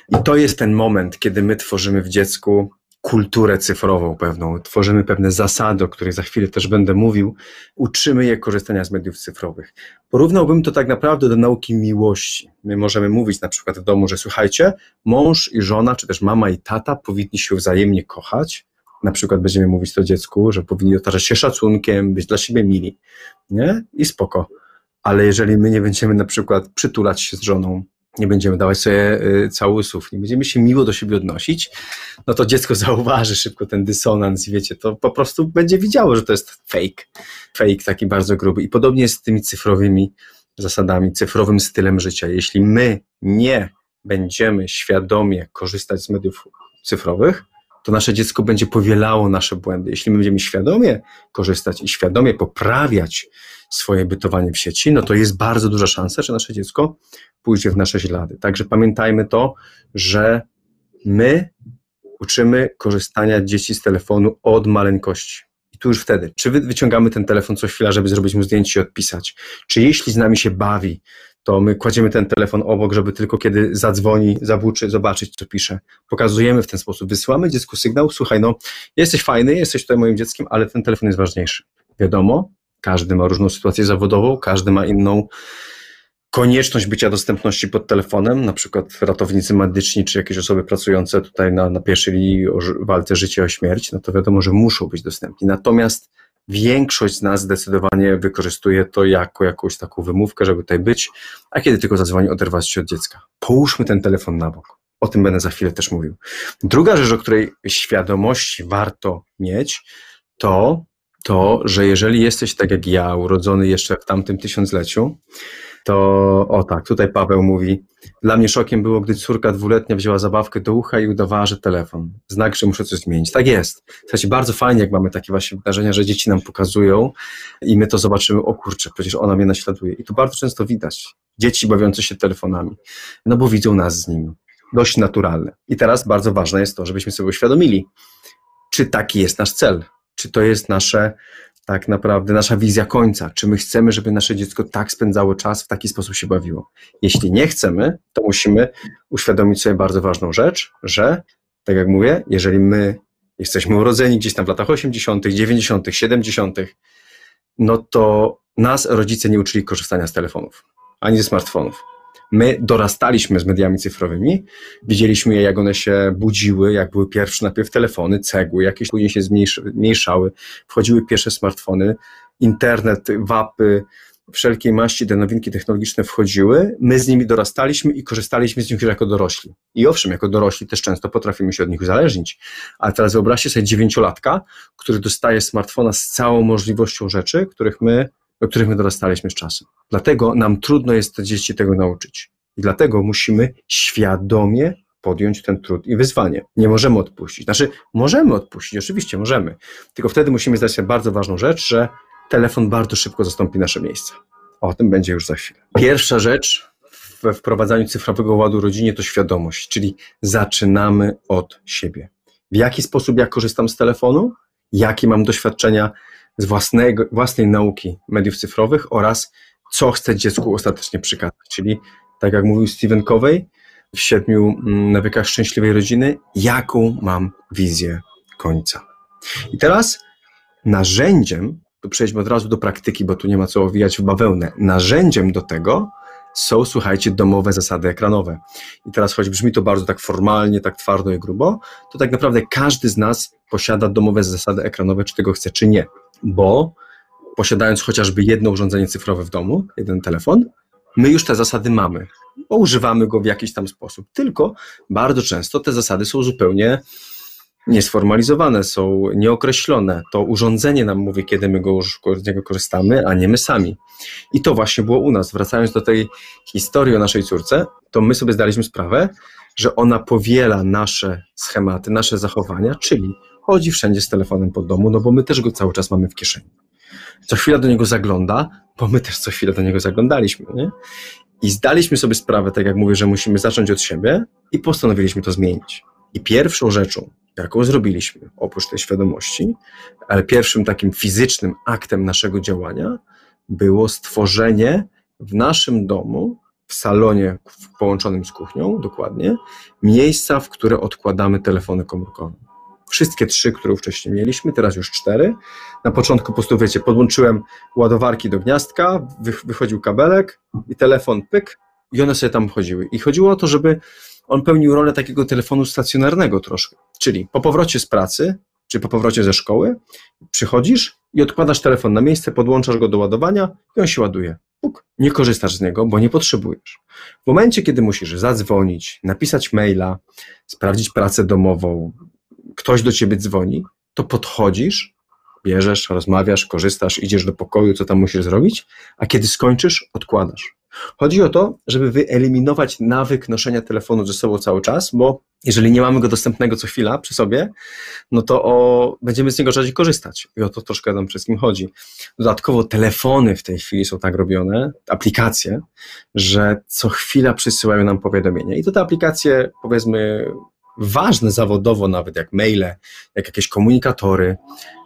I to jest ten moment, kiedy my tworzymy w dziecku kulturę cyfrową pewną, tworzymy pewne zasady, o których za chwilę też będę mówił, uczymy je korzystania z mediów cyfrowych. Porównałbym to tak naprawdę do nauki miłości. My możemy mówić na przykład w domu, że słuchajcie, mąż i żona, czy też mama i tata powinni się wzajemnie kochać. Na przykład będziemy mówić to dziecku, że powinni otaczać się szacunkiem, być dla siebie mili. Nie? I spoko. Ale jeżeli my nie będziemy na przykład przytulać się z żoną, nie będziemy dawać sobie y, całusów, nie będziemy się miło do siebie odnosić, no to dziecko zauważy szybko ten dysonans i wiecie, to po prostu będzie widziało, że to jest fake, fake taki bardzo gruby. I podobnie jest z tymi cyfrowymi zasadami, cyfrowym stylem życia. Jeśli my nie będziemy świadomie korzystać z mediów cyfrowych, to nasze dziecko będzie powielało nasze błędy. Jeśli my będziemy świadomie korzystać i świadomie poprawiać swoje bytowanie w sieci, no to jest bardzo duża szansa, że nasze dziecko pójdzie w nasze ślady. Także pamiętajmy to, że my uczymy korzystania dzieci z telefonu od maleńkości. I tu już wtedy, czy wyciągamy ten telefon co chwila, żeby zrobić mu zdjęcie i odpisać, czy jeśli z nami się bawi, to my kładziemy ten telefon obok, żeby tylko kiedy zadzwoni, zabuczy, zobaczyć, co pisze. Pokazujemy w ten sposób, wysyłamy dziecku sygnał, słuchaj, no jesteś fajny, jesteś tutaj moim dzieckiem, ale ten telefon jest ważniejszy. Wiadomo, każdy ma różną sytuację zawodową, każdy ma inną konieczność bycia dostępności pod telefonem, na przykład ratownicy medyczni czy jakieś osoby pracujące tutaj na, na pierwszej linii o walce życia o śmierć, no to wiadomo, że muszą być dostępni. Natomiast większość z nas zdecydowanie wykorzystuje to jako jakąś taką wymówkę, żeby tutaj być, a kiedy tylko zadzwoni, oderwać się od dziecka. Połóżmy ten telefon na bok. O tym będę za chwilę też mówił. Druga rzecz, o której świadomości warto mieć, to to, że jeżeli jesteś tak jak ja, urodzony jeszcze w tamtym tysiącleciu, to o tak, tutaj Paweł mówi, dla mnie szokiem było, gdy córka dwuletnia wzięła zabawkę do ucha i udawała, że telefon. Znak, że muszę coś zmienić. Tak jest. Słuchajcie, bardzo fajnie, jak mamy takie właśnie wydarzenia, że dzieci nam pokazują i my to zobaczymy, o kurczę, przecież ona mnie naśladuje. I tu bardzo często widać dzieci bawiące się telefonami, no bo widzą nas z nimi. Dość naturalne. I teraz bardzo ważne jest to, żebyśmy sobie uświadomili, czy taki jest nasz cel, czy to jest nasze tak naprawdę nasza wizja końca. Czy my chcemy, żeby nasze dziecko tak spędzało czas, w taki sposób się bawiło? Jeśli nie chcemy, to musimy uświadomić sobie bardzo ważną rzecz, że, tak jak mówię, jeżeli my jesteśmy urodzeni gdzieś tam w latach 80., 90., 70., no to nas rodzice nie uczyli korzystania z telefonów ani ze smartfonów. My dorastaliśmy z mediami cyfrowymi, widzieliśmy je, jak one się budziły, jak były pierwsze najpierw telefony, cegły, jakieś później się zmniejszały, wchodziły pierwsze smartfony, internet, wapy, wszelkiej maści te nowinki technologiczne wchodziły, my z nimi dorastaliśmy i korzystaliśmy z nich jako dorośli. I owszem, jako dorośli też często potrafimy się od nich uzależnić. Ale teraz wyobraźcie sobie dziewięciolatka, który dostaje smartfona z całą możliwością rzeczy, których my do których my dorastaliśmy z czasem. Dlatego nam trudno jest te dzieci tego nauczyć. I dlatego musimy świadomie podjąć ten trud i wyzwanie. Nie możemy odpuścić. Znaczy, możemy odpuścić, oczywiście możemy. Tylko wtedy musimy zdać sobie bardzo ważną rzecz, że telefon bardzo szybko zastąpi nasze miejsce. O tym będzie już za chwilę. Pierwsza rzecz we wprowadzaniu cyfrowego ładu rodzinie to świadomość, czyli zaczynamy od siebie. W jaki sposób ja korzystam z telefonu? Jakie mam doświadczenia z własnego, własnej nauki mediów cyfrowych oraz co chce dziecku ostatecznie przekazać. Czyli, tak jak mówił Steven Covey w siedmiu mm, nawykach szczęśliwej rodziny, jaką mam wizję końca. I teraz narzędziem, tu przejdźmy od razu do praktyki, bo tu nie ma co owijać w bawełnę, narzędziem do tego są, słuchajcie, domowe zasady ekranowe. I teraz, choć brzmi to bardzo tak formalnie, tak twardo i grubo, to tak naprawdę każdy z nas posiada domowe zasady ekranowe, czy tego chce, czy nie. Bo posiadając chociażby jedno urządzenie cyfrowe w domu, jeden telefon, my już te zasady mamy, bo używamy go w jakiś tam sposób. Tylko bardzo często te zasady są zupełnie niesformalizowane, są nieokreślone. To urządzenie nam mówi, kiedy my go, z niego korzystamy, a nie my sami. I to właśnie było u nas. Wracając do tej historii o naszej córce, to my sobie zdaliśmy sprawę, że ona powiela nasze schematy, nasze zachowania, czyli chodzi wszędzie z telefonem po domu, no bo my też go cały czas mamy w kieszeni. Co chwila do niego zagląda, bo my też co chwilę do niego zaglądaliśmy. Nie? I zdaliśmy sobie sprawę, tak jak mówię, że musimy zacząć od siebie i postanowiliśmy to zmienić. I pierwszą rzeczą, jaką zrobiliśmy, oprócz tej świadomości, ale pierwszym takim fizycznym aktem naszego działania było stworzenie w naszym domu, w salonie połączonym z kuchnią, dokładnie, miejsca, w które odkładamy telefony komórkowe. Wszystkie trzy, które wcześniej mieliśmy, teraz już cztery. Na początku po prostu, wiecie, podłączyłem ładowarki do gniazdka, wychodził kabelek i telefon pyk i one sobie tam chodziły. I chodziło o to, żeby on pełnił rolę takiego telefonu stacjonarnego troszkę. Czyli po powrocie z pracy, czy po powrocie ze szkoły, przychodzisz i odkładasz telefon na miejsce, podłączasz go do ładowania i on się ładuje. Puk. Nie korzystasz z niego, bo nie potrzebujesz. W momencie, kiedy musisz zadzwonić, napisać maila, sprawdzić pracę domową, ktoś do ciebie dzwoni, to podchodzisz, bierzesz, rozmawiasz, korzystasz, idziesz do pokoju, co tam musisz zrobić, a kiedy skończysz, odkładasz. Chodzi o to, żeby wyeliminować nawyk noszenia telefonu ze sobą cały czas, bo jeżeli nie mamy go dostępnego co chwila przy sobie, no to o, będziemy z niego rzadziej korzystać. I o to troszkę nam wszystkim chodzi. Dodatkowo telefony w tej chwili są tak robione, aplikacje, że co chwila przysyłają nam powiadomienia. I to te aplikacje, powiedzmy, ważne zawodowo nawet, jak maile, jak jakieś komunikatory,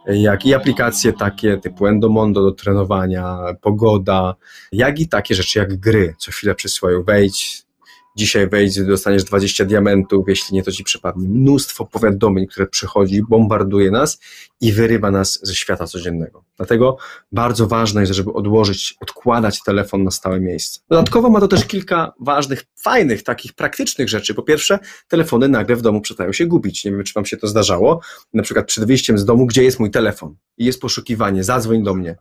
jak i aplikacje takie typu Endomondo do trenowania, pogoda, jak i takie rzeczy jak gry. Co chwilę przysyłają wejdź, dzisiaj wejdź, dostaniesz 20 diamentów, jeśli nie, to ci przypadnie. Mnóstwo powiadomień, które przychodzi, bombarduje nas i wyrywa nas ze świata codziennego. Dlatego bardzo ważne jest, żeby odłożyć, odkładać telefon na stałe miejsce. Dodatkowo ma to też kilka ważnych, fajnych, takich praktycznych rzeczy. Po pierwsze, telefony nagle w domu przestają się gubić. Nie wiem, czy wam się to zdarzało. Na przykład przed wyjściem z domu, gdzie jest mój telefon? I jest poszukiwanie, zadzwoń do mnie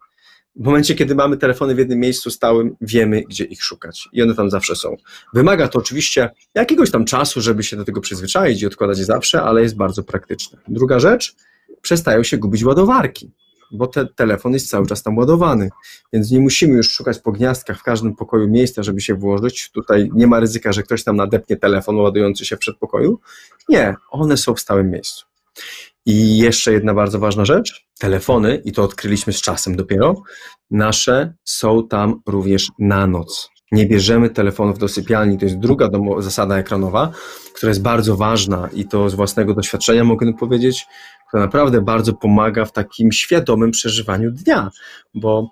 w momencie, kiedy mamy telefony w jednym miejscu stałym, wiemy, gdzie ich szukać i one tam zawsze są. Wymaga to oczywiście jakiegoś tam czasu, żeby się do tego przyzwyczaić i odkładać je zawsze, ale jest bardzo praktyczne. Druga rzecz, przestają się gubić ładowarki, bo te, telefon jest cały czas tam ładowany, więc nie musimy już szukać po gniazdkach w każdym pokoju miejsca, żeby się włożyć. Tutaj nie ma ryzyka, że ktoś tam nadepnie telefon ładujący się w przedpokoju. Nie, one są w stałym miejscu. I jeszcze jedna bardzo ważna rzecz. Telefony, i to odkryliśmy z czasem dopiero, nasze są tam również na noc. Nie bierzemy telefonów do sypialni. To jest druga zasada ekranowa, która jest bardzo ważna i to z własnego doświadczenia mogę powiedzieć, która naprawdę bardzo pomaga w takim świadomym przeżywaniu dnia, bo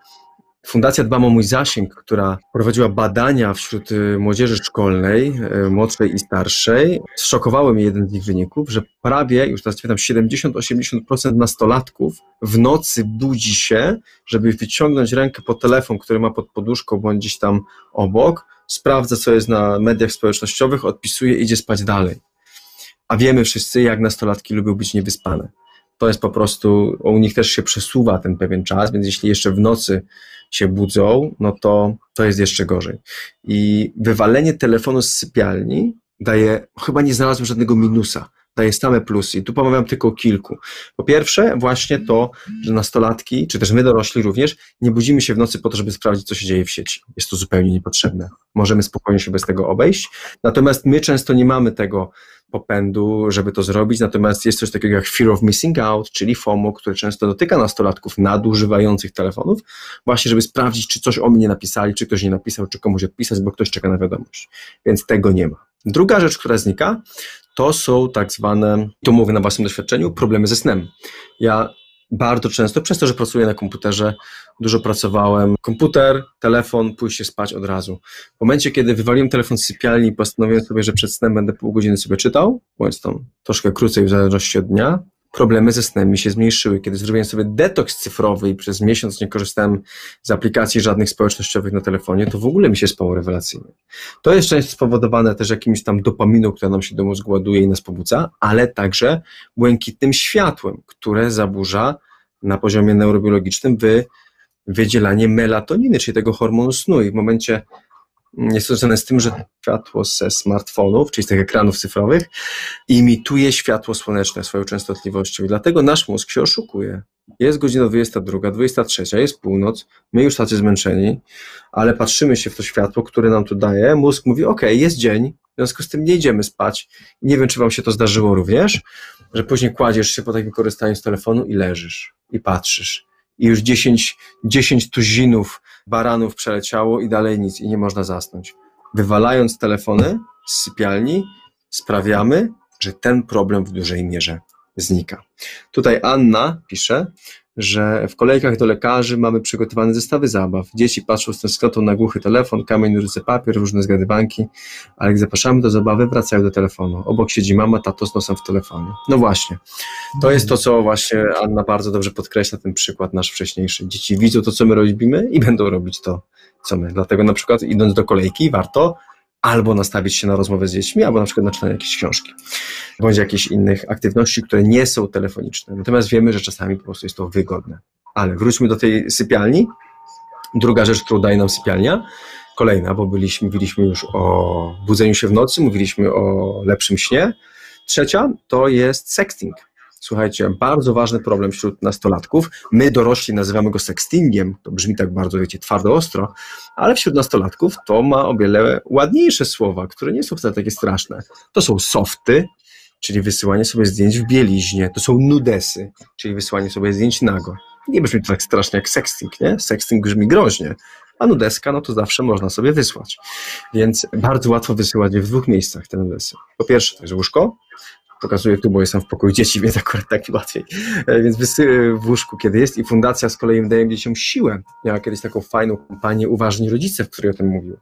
Fundacja Dbam o Mój Zasięg, która prowadziła badania wśród y, młodzieży szkolnej, y, młodszej i starszej, zszokowały mnie jeden z ich wyników, że prawie, już teraz pamiętam, 70-80% nastolatków w nocy budzi się, żeby wyciągnąć rękę po telefon, który ma pod poduszką bądź gdzieś tam obok, sprawdza, co jest na mediach społecznościowych, odpisuje, idzie spać dalej. A wiemy wszyscy, jak nastolatki lubią być niewyspane to jest po prostu, u nich też się przesuwa ten pewien czas, więc jeśli jeszcze w nocy się budzą, no to to jest jeszcze gorzej. I wywalenie telefonu z sypialni daje, chyba nie znalazłem żadnego minusa, daje same plusy. I tu pomawiam tylko o kilku. Po pierwsze, właśnie to, że nastolatki, czy też my dorośli również, nie budzimy się w nocy po to, żeby sprawdzić, co się dzieje w sieci. Jest to zupełnie niepotrzebne. Możemy spokojnie się bez tego obejść. Natomiast my często nie mamy tego popędu, żeby to zrobić, natomiast jest coś takiego jak fear of missing out, czyli FOMO, które często dotyka nastolatków nadużywających telefonów, właśnie żeby sprawdzić, czy coś o mnie napisali, czy ktoś nie napisał, czy komuś odpisać, bo ktoś czeka na wiadomość. Więc tego nie ma. Druga rzecz, która znika, to są tak zwane, tu mówię na własnym doświadczeniu, problemy ze snem. Ja bardzo często, przez to, że pracuję na komputerze, dużo pracowałem. Komputer, telefon, pójście spać od razu. W momencie, kiedy wywaliłem telefon z sypialni i postanowiłem sobie, że przed snem będę pół godziny sobie czytał, bądź tam troszkę krócej w zależności od dnia, problemy ze snem mi się zmniejszyły. Kiedy zrobiłem sobie detoks cyfrowy i przez miesiąc nie korzystałem z aplikacji żadnych społecznościowych na telefonie, to w ogóle mi się spało rewelacyjnie. To jest często spowodowane też jakimś tam dopaminą, która nam się do mózgu ładuje i nas pobudza, ale także błękitnym światłem, które zaburza na poziomie neurobiologicznym wy, wydzielanie melatoniny, czyli tego hormonu snu. I w momencie jest związane z tym, że światło ze smartfonów, czyli z tych ekranów cyfrowych, imituje światło słoneczne swoją częstotliwością. I dlatego nasz mózg się oszukuje. Jest godzina 22, 23, jest północ, my już tacy zmęczeni, ale patrzymy się w to światło, które nam tu daje. Mózg mówi: OK, jest dzień, w związku z tym nie idziemy spać. Nie wiem, czy Wam się to zdarzyło również, że później kładziesz się po takim korzystaniu z telefonu i leżysz i patrzysz. I już 10, 10 tuzinów baranów przeleciało i dalej nic, i nie można zasnąć. Wywalając telefony z sypialni, sprawiamy, że ten problem w dużej mierze znika. Tutaj Anna pisze, że w kolejkach do lekarzy mamy przygotowane zestawy zabaw. Dzieci patrzą z tęsknotą na głuchy telefon, kamień, rzucę papier, różne zgadywanki, ale jak zapraszamy do zabawy, wracają do telefonu. Obok siedzi mama, tato z nosem w telefonie. No właśnie. To jest to, co właśnie Anna bardzo dobrze podkreśla, ten przykład nasz wcześniejszy. Dzieci widzą to, co my robimy i będą robić to, co my. Dlatego na przykład idąc do kolejki, warto albo nastawić się na rozmowę z dziećmi, albo na przykład na czytanie jakiejś książki, bądź jakichś innych aktywności, które nie są telefoniczne. Natomiast wiemy, że czasami po prostu jest to wygodne. Ale wróćmy do tej sypialni. Druga rzecz, którą daje nam sypialnia, kolejna, bo byliśmy, mówiliśmy już o budzeniu się w nocy, mówiliśmy o lepszym śnie. Trzecia to jest sexting Słuchajcie, bardzo ważny problem wśród nastolatków. My dorośli nazywamy go sextingiem, to brzmi tak bardzo, wiecie, twardo, ostro, ale wśród nastolatków to ma o wiele ładniejsze słowa, które nie są wcale takie straszne. To są softy, czyli wysyłanie sobie zdjęć w bieliźnie, to są nudesy, czyli wysyłanie sobie zdjęć nago. Nie brzmi to tak strasznie jak sexting, nie? Sexting brzmi groźnie, a nudeska, no to zawsze można sobie wysłać. Więc bardzo łatwo wysyłać je w dwóch miejscach, te nudesy. Po pierwsze to jest łóżko, pokazuję tu, bo jestem w pokoju dzieci, więc akurat tak łatwiej. E, więc wysy w łóżku, kiedy jest i fundacja z kolei daje dzieciom siłę. Miała kiedyś taką fajną kampanię Uważni Rodzice, w której o tym mówił.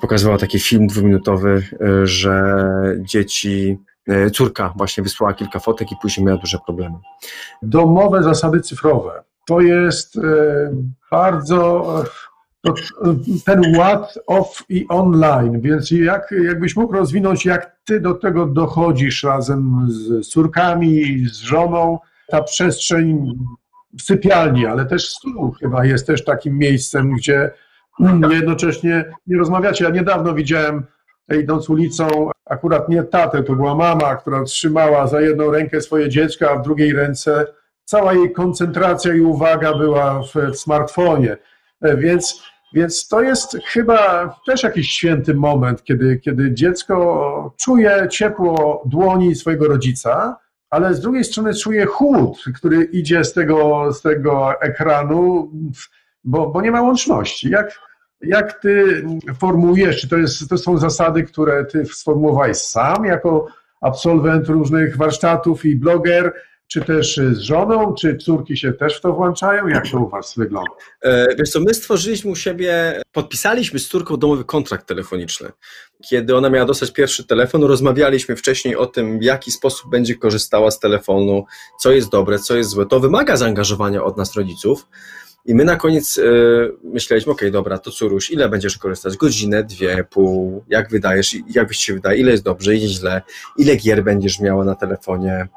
Pokazywała taki film dwuminutowy, e, że dzieci, e, córka właśnie wysłała kilka fotek i później miała duże problemy. Domowe zasady cyfrowe. To jest bardzo ten ład off i online, więc jak, jakbyś mógł rozwinąć, jak ty do tego dochodzisz razem z córkami, z żoną, ta przestrzeń w sypialni, ale też stół chyba jest też takim miejscem, gdzie jednocześnie nie rozmawiacie. Ja niedawno widziałem, idąc ulicą, akurat nie tatę, to była mama, która trzymała za jedną rękę swoje dziecko, a w drugiej ręce cała jej koncentracja i uwaga była w, w smartfonie. Więc więc to jest chyba też jakiś święty moment, kiedy, kiedy dziecko czuje ciepło dłoni swojego rodzica, ale z drugiej strony czuje chłód, który idzie z tego, z tego ekranu, bo, bo nie ma łączności. Jak, jak ty formułujesz, czy to, jest, to są zasady, które ty sformułowałeś sam jako absolwent różnych warsztatów i bloger, czy też z żoną, czy córki się też w to włączają? Jak to u Was wygląda? E, wiesz co, my stworzyliśmy u siebie, podpisaliśmy z córką domowy kontrakt telefoniczny. Kiedy ona miała dostać pierwszy telefon, rozmawialiśmy wcześniej o tym, w jaki sposób będzie korzystała z telefonu, co jest dobre, co jest złe. To wymaga zaangażowania od nas rodziców. I my na koniec y, myśleliśmy, okej, okay, dobra, to córuś, ile będziesz korzystać? Godzinę, dwie, pół, jak wydajesz, jak byś się wydaje, ile jest dobrze, ile źle, ile gier będziesz miała na telefonie.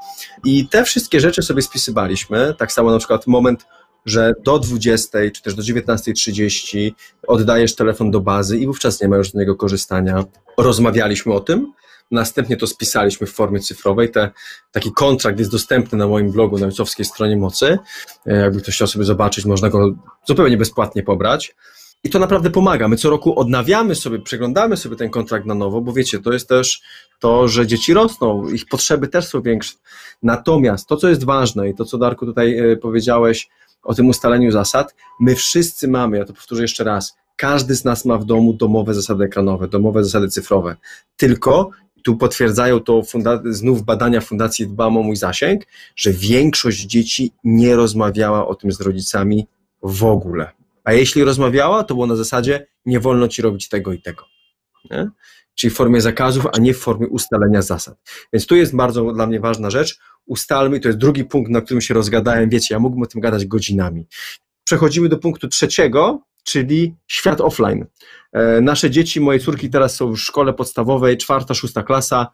I te wszystkie rzeczy sobie spisywaliśmy, tak samo na przykład moment, że do 20 czy też do 19.30 oddajesz telefon do bazy i wówczas nie ma już z niego korzystania. Rozmawialiśmy o tym, Następnie to spisaliśmy w formie cyfrowej. Te, taki kontrakt jest dostępny na moim blogu na ojcowskiej stronie mocy. E, jakby ktoś chciał sobie zobaczyć, można go zupełnie bezpłatnie pobrać. I to naprawdę pomaga. My co roku odnawiamy sobie, przeglądamy sobie ten kontrakt na nowo, bo wiecie, to jest też to, że dzieci rosną, ich potrzeby też są większe. Natomiast to, co jest ważne i to, co Darku tutaj e, powiedziałeś o tym ustaleniu zasad, my wszyscy mamy, ja to powtórzę jeszcze raz, każdy z nas ma w domu domowe zasady ekranowe, domowe zasady cyfrowe. Tylko tu potwierdzają to znów badania Fundacji Dbam o mój zasięg, że większość dzieci nie rozmawiała o tym z rodzicami w ogóle. A jeśli rozmawiała, to było na zasadzie nie wolno ci robić tego i tego. Nie? Czyli w formie zakazów, a nie w formie ustalenia zasad. Więc tu jest bardzo dla mnie ważna rzecz. Ustalmy, to jest drugi punkt, na którym się rozgadałem. Wiecie, ja mógłbym o tym gadać godzinami. Przechodzimy do punktu trzeciego, czyli świat offline. E, nasze dzieci, moje córki teraz są w szkole podstawowej, czwarta, szósta klasa,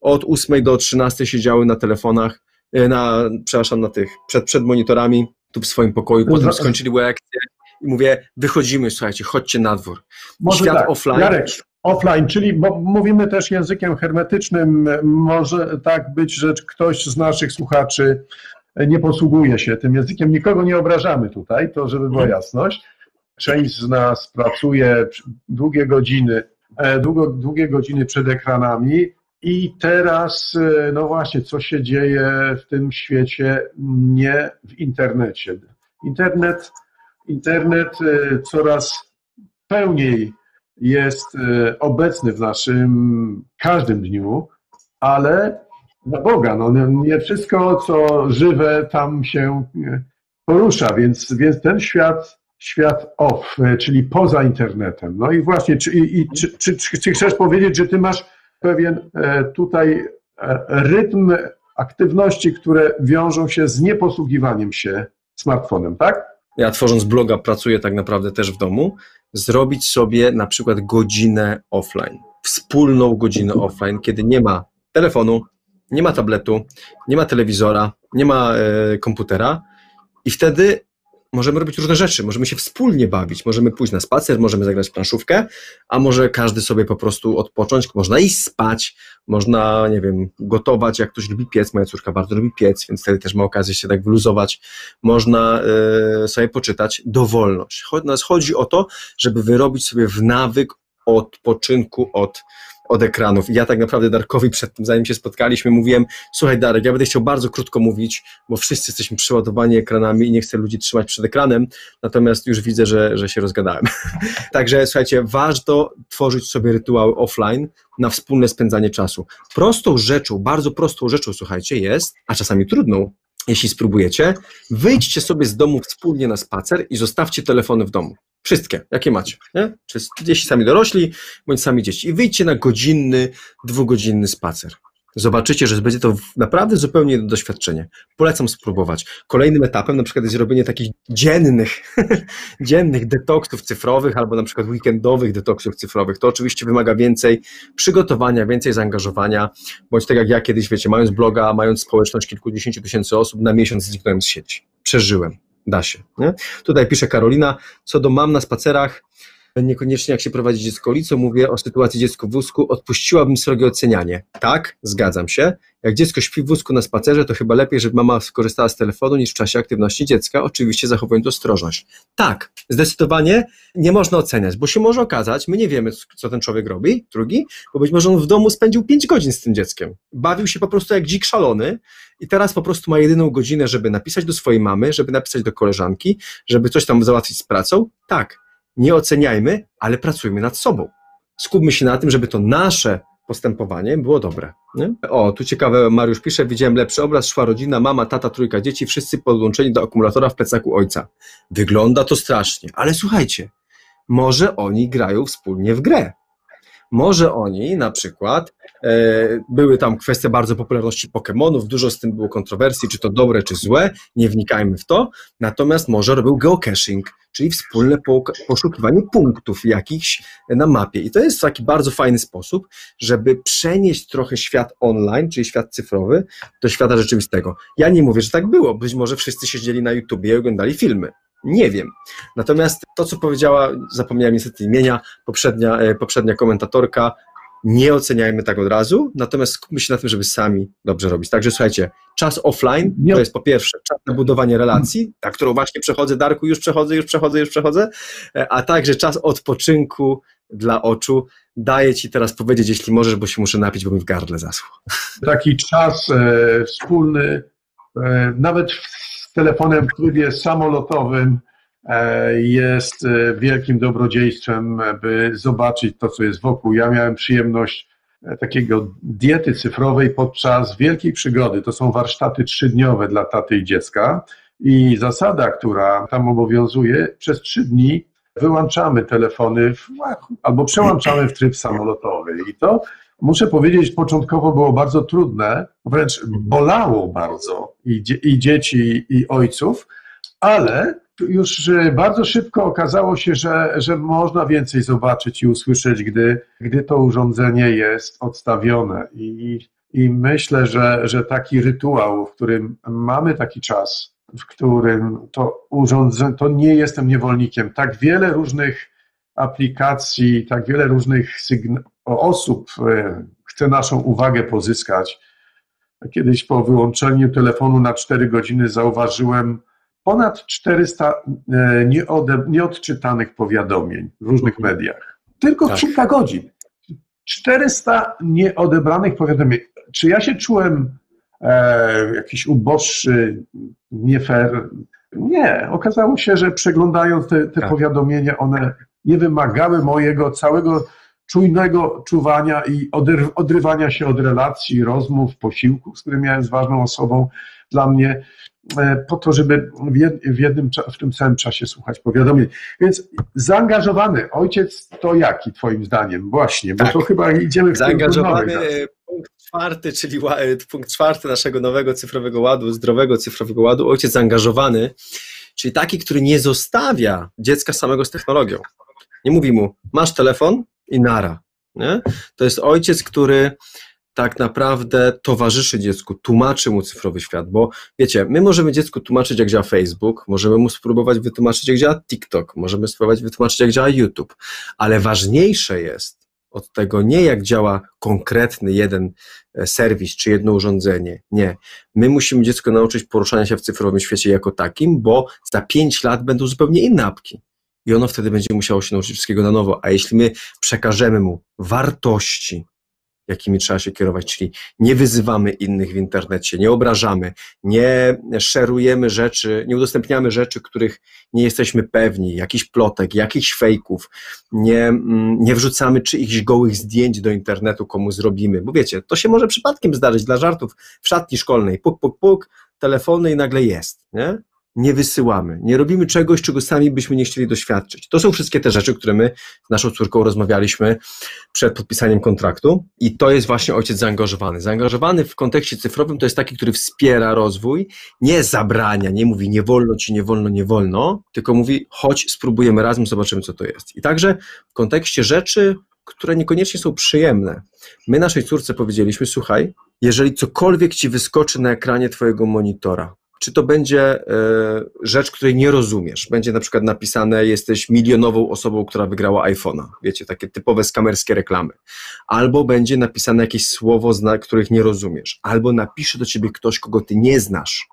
od ósmej do trzynastej siedziały na telefonach, e, na, przepraszam, na tych, przed, przed monitorami, tu w swoim pokoju, potem skończyli lekcję i mówię, wychodzimy, słuchajcie, chodźcie na dwór. Może Świat tak, offline. Jarek, offline, czyli bo mówimy też językiem hermetycznym, może tak być, że ktoś z naszych słuchaczy nie posługuje się tym językiem. Nikogo nie obrażamy tutaj, to żeby była mhm. jasność. Część z nas pracuje długie godziny, e, długo, długie godziny przed ekranami i teraz, e, no właśnie, co się dzieje w tym świecie, nie w internecie. Internet, internet e, coraz pełniej jest obecny w naszym każdym dniu, ale na Boga, no nie wszystko, co żywe tam się porusza, więc, więc ten świat świat off, e, czyli poza internetem. No i właśnie, czy, i, czy, czy, czy, chcesz powiedzieć, że ty masz pewien e, tutaj e, rytm aktywności, które wiążą się z nieposługiwaniem się smartfonem, tak? Ja tworząc bloga pracuję tak naprawdę też w domu, zrobić sobie na przykład godzinę offline, wspólną godzinę offline, kiedy nie ma telefonu, nie ma tabletu, nie ma telewizora, nie ma e, komputera i wtedy możemy robić różne rzeczy, możemy się wspólnie bawić, możemy pójść na spacer, możemy zagrać planszówkę, a może każdy sobie po prostu odpocząć, można iść spać, można, nie wiem, gotować, jak ktoś lubi piec, moja córka bardzo lubi piec, więc wtedy też ma okazję się tak wyluzować, można y, sobie poczytać dowolność. Chodzi o to, żeby wyrobić sobie w nawyk odpoczynku od od ekranów. I ja tak naprawdę Darkowi przed tym, zanim się spotkaliśmy, mówiłem, słuchaj Darek, ja będę chciał bardzo krótko mówić, bo wszyscy jesteśmy przeładowani ekranami i nie chcę ludzi trzymać przed ekranem, natomiast już widzę, że, że się rozgadałem. Także słuchajcie, warto tworzyć sobie rytuały offline na wspólne spędzanie czasu. Prostą rzeczą, bardzo prostą rzeczą, słuchajcie, jest, a czasami trudną, jeśli spróbujecie, wyjdźcie sobie z domu wspólnie na spacer i zostawcie telefony w domu. Wszystkie, jakie macie. Nie? Czy jeśli sami dorośli, bądź sami dzieci. I wyjdźcie na godzinny, dwugodzinny spacer. Zobaczycie, że będzie to naprawdę zupełnie doświadczenie. Polecam spróbować. Kolejnym etapem na przykład jest robienie takich dziennych, dziennych detoksów cyfrowych albo na przykład weekendowych detoksów cyfrowych. To oczywiście wymaga więcej przygotowania, więcej zaangażowania, bądź tak jak ja kiedyś, wiecie, mając bloga, mając społeczność kilkudziesięciu tysięcy osób, na miesiąc zniknąłem z sieci. Przeżyłem. Da się. Nie? Tutaj pisze Karolina, co do mam na spacerach, niekoniecznie jak się prowadzi dziecko ulicą, mówię o sytuacji dziecko w wózku, odpuściłabym srogie ocenianie. Tak, zgadzam się. Jak dziecko śpi w wózku na spacerze, to chyba lepiej, żeby mama skorzystała z telefonu niż w czasie aktywności dziecka, oczywiście zachowując ostrożność. Tak, zdecydowanie nie można oceniać, bo się może okazać, my nie wiemy, co ten człowiek robi, drugi, bo być może on w domu spędził 5 godzin z tym dzieckiem. Bawił się po prostu jak dzik szalony i teraz po prostu ma jedyną godzinę, żeby napisać do swojej mamy, żeby napisać do koleżanki, żeby coś tam załatwić z pracą. Tak, nie oceniajmy, ale pracujmy nad sobą. Skupmy się na tym, żeby to nasze postępowanie było dobre. Nie? O, tu ciekawe, Mariusz pisze, widziałem lepszy obraz, szła rodzina, mama, tata, trójka dzieci, wszyscy podłączeni do akumulatora w plecaku ojca. Wygląda to strasznie, ale słuchajcie, może oni grają wspólnie w grę. Może oni na przykład, były tam kwestie bardzo popularności Pokémonów, dużo z tym było kontrowersji, czy to dobre, czy złe, nie wnikajmy w to, natomiast może robił geocaching, czyli wspólne poszukiwanie punktów jakichś na mapie. I to jest taki bardzo fajny sposób, żeby przenieść trochę świat online, czyli świat cyfrowy, do świata rzeczywistego. Ja nie mówię, że tak było, być może wszyscy siedzieli na YouTubie i oglądali filmy. Nie wiem. Natomiast to, co powiedziała, zapomniałem niestety imienia, poprzednia, e, poprzednia komentatorka, nie oceniajmy tak od razu, natomiast skupmy się na tym, żeby sami dobrze robić. Także słuchajcie, czas offline to jest po pierwsze czas na budowanie relacji, ta, którą właśnie przechodzę, Darku, już przechodzę, już przechodzę, już przechodzę, e, a także czas odpoczynku dla oczu. Daję Ci teraz powiedzieć, jeśli możesz, bo się muszę napić, bo mi w gardle zaschło. Taki czas e, wspólny, e, nawet z telefonem w trybie samolotowym, jest e, wielkim dobrodziejstwem, by zobaczyć to, co jest wokół. Ja miałem przyjemność e, takiego diety cyfrowej podczas wielkiej przygody. To są warsztaty trzydniowe dla taty i dziecka. I zasada, która tam obowiązuje, przez trzy dni wyłączamy telefony w, albo przełączamy w tryb samolotowy. I to muszę powiedzieć, początkowo było bardzo trudne, wręcz bolało bardzo i, i dzieci, i ojców, ale już bardzo szybko okazało się, że, że można więcej zobaczyć i usłyszeć, gdy, gdy to urządzenie jest odstawione. I, I myślę, że, że taki rytuał, w którym mamy taki czas, w którym to urządzenie, to nie jestem niewolnikiem. Tak wiele różnych aplikacji, tak wiele różnych osób e, chce naszą uwagę pozyskać. Kiedyś po wyłączeniu telefonu na 4 godziny zauważyłem ponad 400 e, nieodczytanych powiadomień w różnych mediach. Tylko tak. kilka godzin. 400 nieodebranych powiadomień. Czy ja się czułem e, jakiś uboższy, nie fair? Nie. Okazało się, że przeglądając te, te tak. powiadomienia, one nie wymagały mojego całego czujnego czuwania i odrywania się od relacji, rozmów, posiłków, z którymi miałem z ważną osobą. Dla mnie po to, żeby w, jednym, w tym samym czasie słuchać powiadomień. Więc zaangażowany ojciec to jaki twoim zdaniem? Właśnie, bo tak. to chyba idziemy w Zaangażowany punkt czwarty, czyli e, punkt czwarty naszego nowego cyfrowego ładu, zdrowego cyfrowego ładu, ojciec zaangażowany, czyli taki, który nie zostawia dziecka samego z technologią. Nie mówi mu, masz telefon i nara. Nie? To jest ojciec, który tak naprawdę towarzyszy dziecku, tłumaczy mu cyfrowy świat, bo wiecie, my możemy dziecku tłumaczyć, jak działa Facebook, możemy mu spróbować wytłumaczyć, jak działa TikTok, możemy spróbować wytłumaczyć, jak działa YouTube, ale ważniejsze jest od tego nie jak działa konkretny jeden e, serwis czy jedno urządzenie. Nie. My musimy dziecko nauczyć poruszania się w cyfrowym świecie jako takim, bo za pięć lat będą zupełnie inne apki. I ono wtedy będzie musiało się nauczyć wszystkiego na nowo. A jeśli my przekażemy mu wartości, jakimi trzeba się kierować, czyli nie wyzywamy innych w internecie, nie obrażamy, nie szerujemy rzeczy, nie udostępniamy rzeczy, których nie jesteśmy pewni, jakichś plotek, jakichś fejków, nie, mm, nie wrzucamy czyichś gołych zdjęć do internetu, komu zrobimy, bo wiecie, to się może przypadkiem zdarzyć dla żartów w szatni szkolnej, puk, puk, puk, telefony i nagle jest, nie? Nie wysyłamy, nie robimy czegoś, czego sami byśmy nie chcieli doświadczyć. To są wszystkie te rzeczy, które my z naszą córką rozmawialiśmy przed podpisaniem kontraktu i to jest właśnie ojciec zaangażowany. Zaangażowany w kontekście cyfrowym to jest taki, który wspiera rozwój, nie zabrania, nie mówi nie wolno ci, nie wolno, nie wolno, tylko mówi chodź, spróbujemy razem, zobaczymy co to jest. I także w kontekście rzeczy, które niekoniecznie są przyjemne. My naszej córce powiedzieliśmy, słuchaj, jeżeli cokolwiek ci wyskoczy na ekranie twojego monitora, czy to będzie e, rzecz, której nie rozumiesz. Będzie na przykład napisane, jesteś milionową osobą, która wygrała iPhone'a. Wiecie, takie typowe skamerskie reklamy. Albo będzie napisane jakieś słowo, których nie rozumiesz. Albo napisze do ciebie ktoś, kogo ty nie znasz.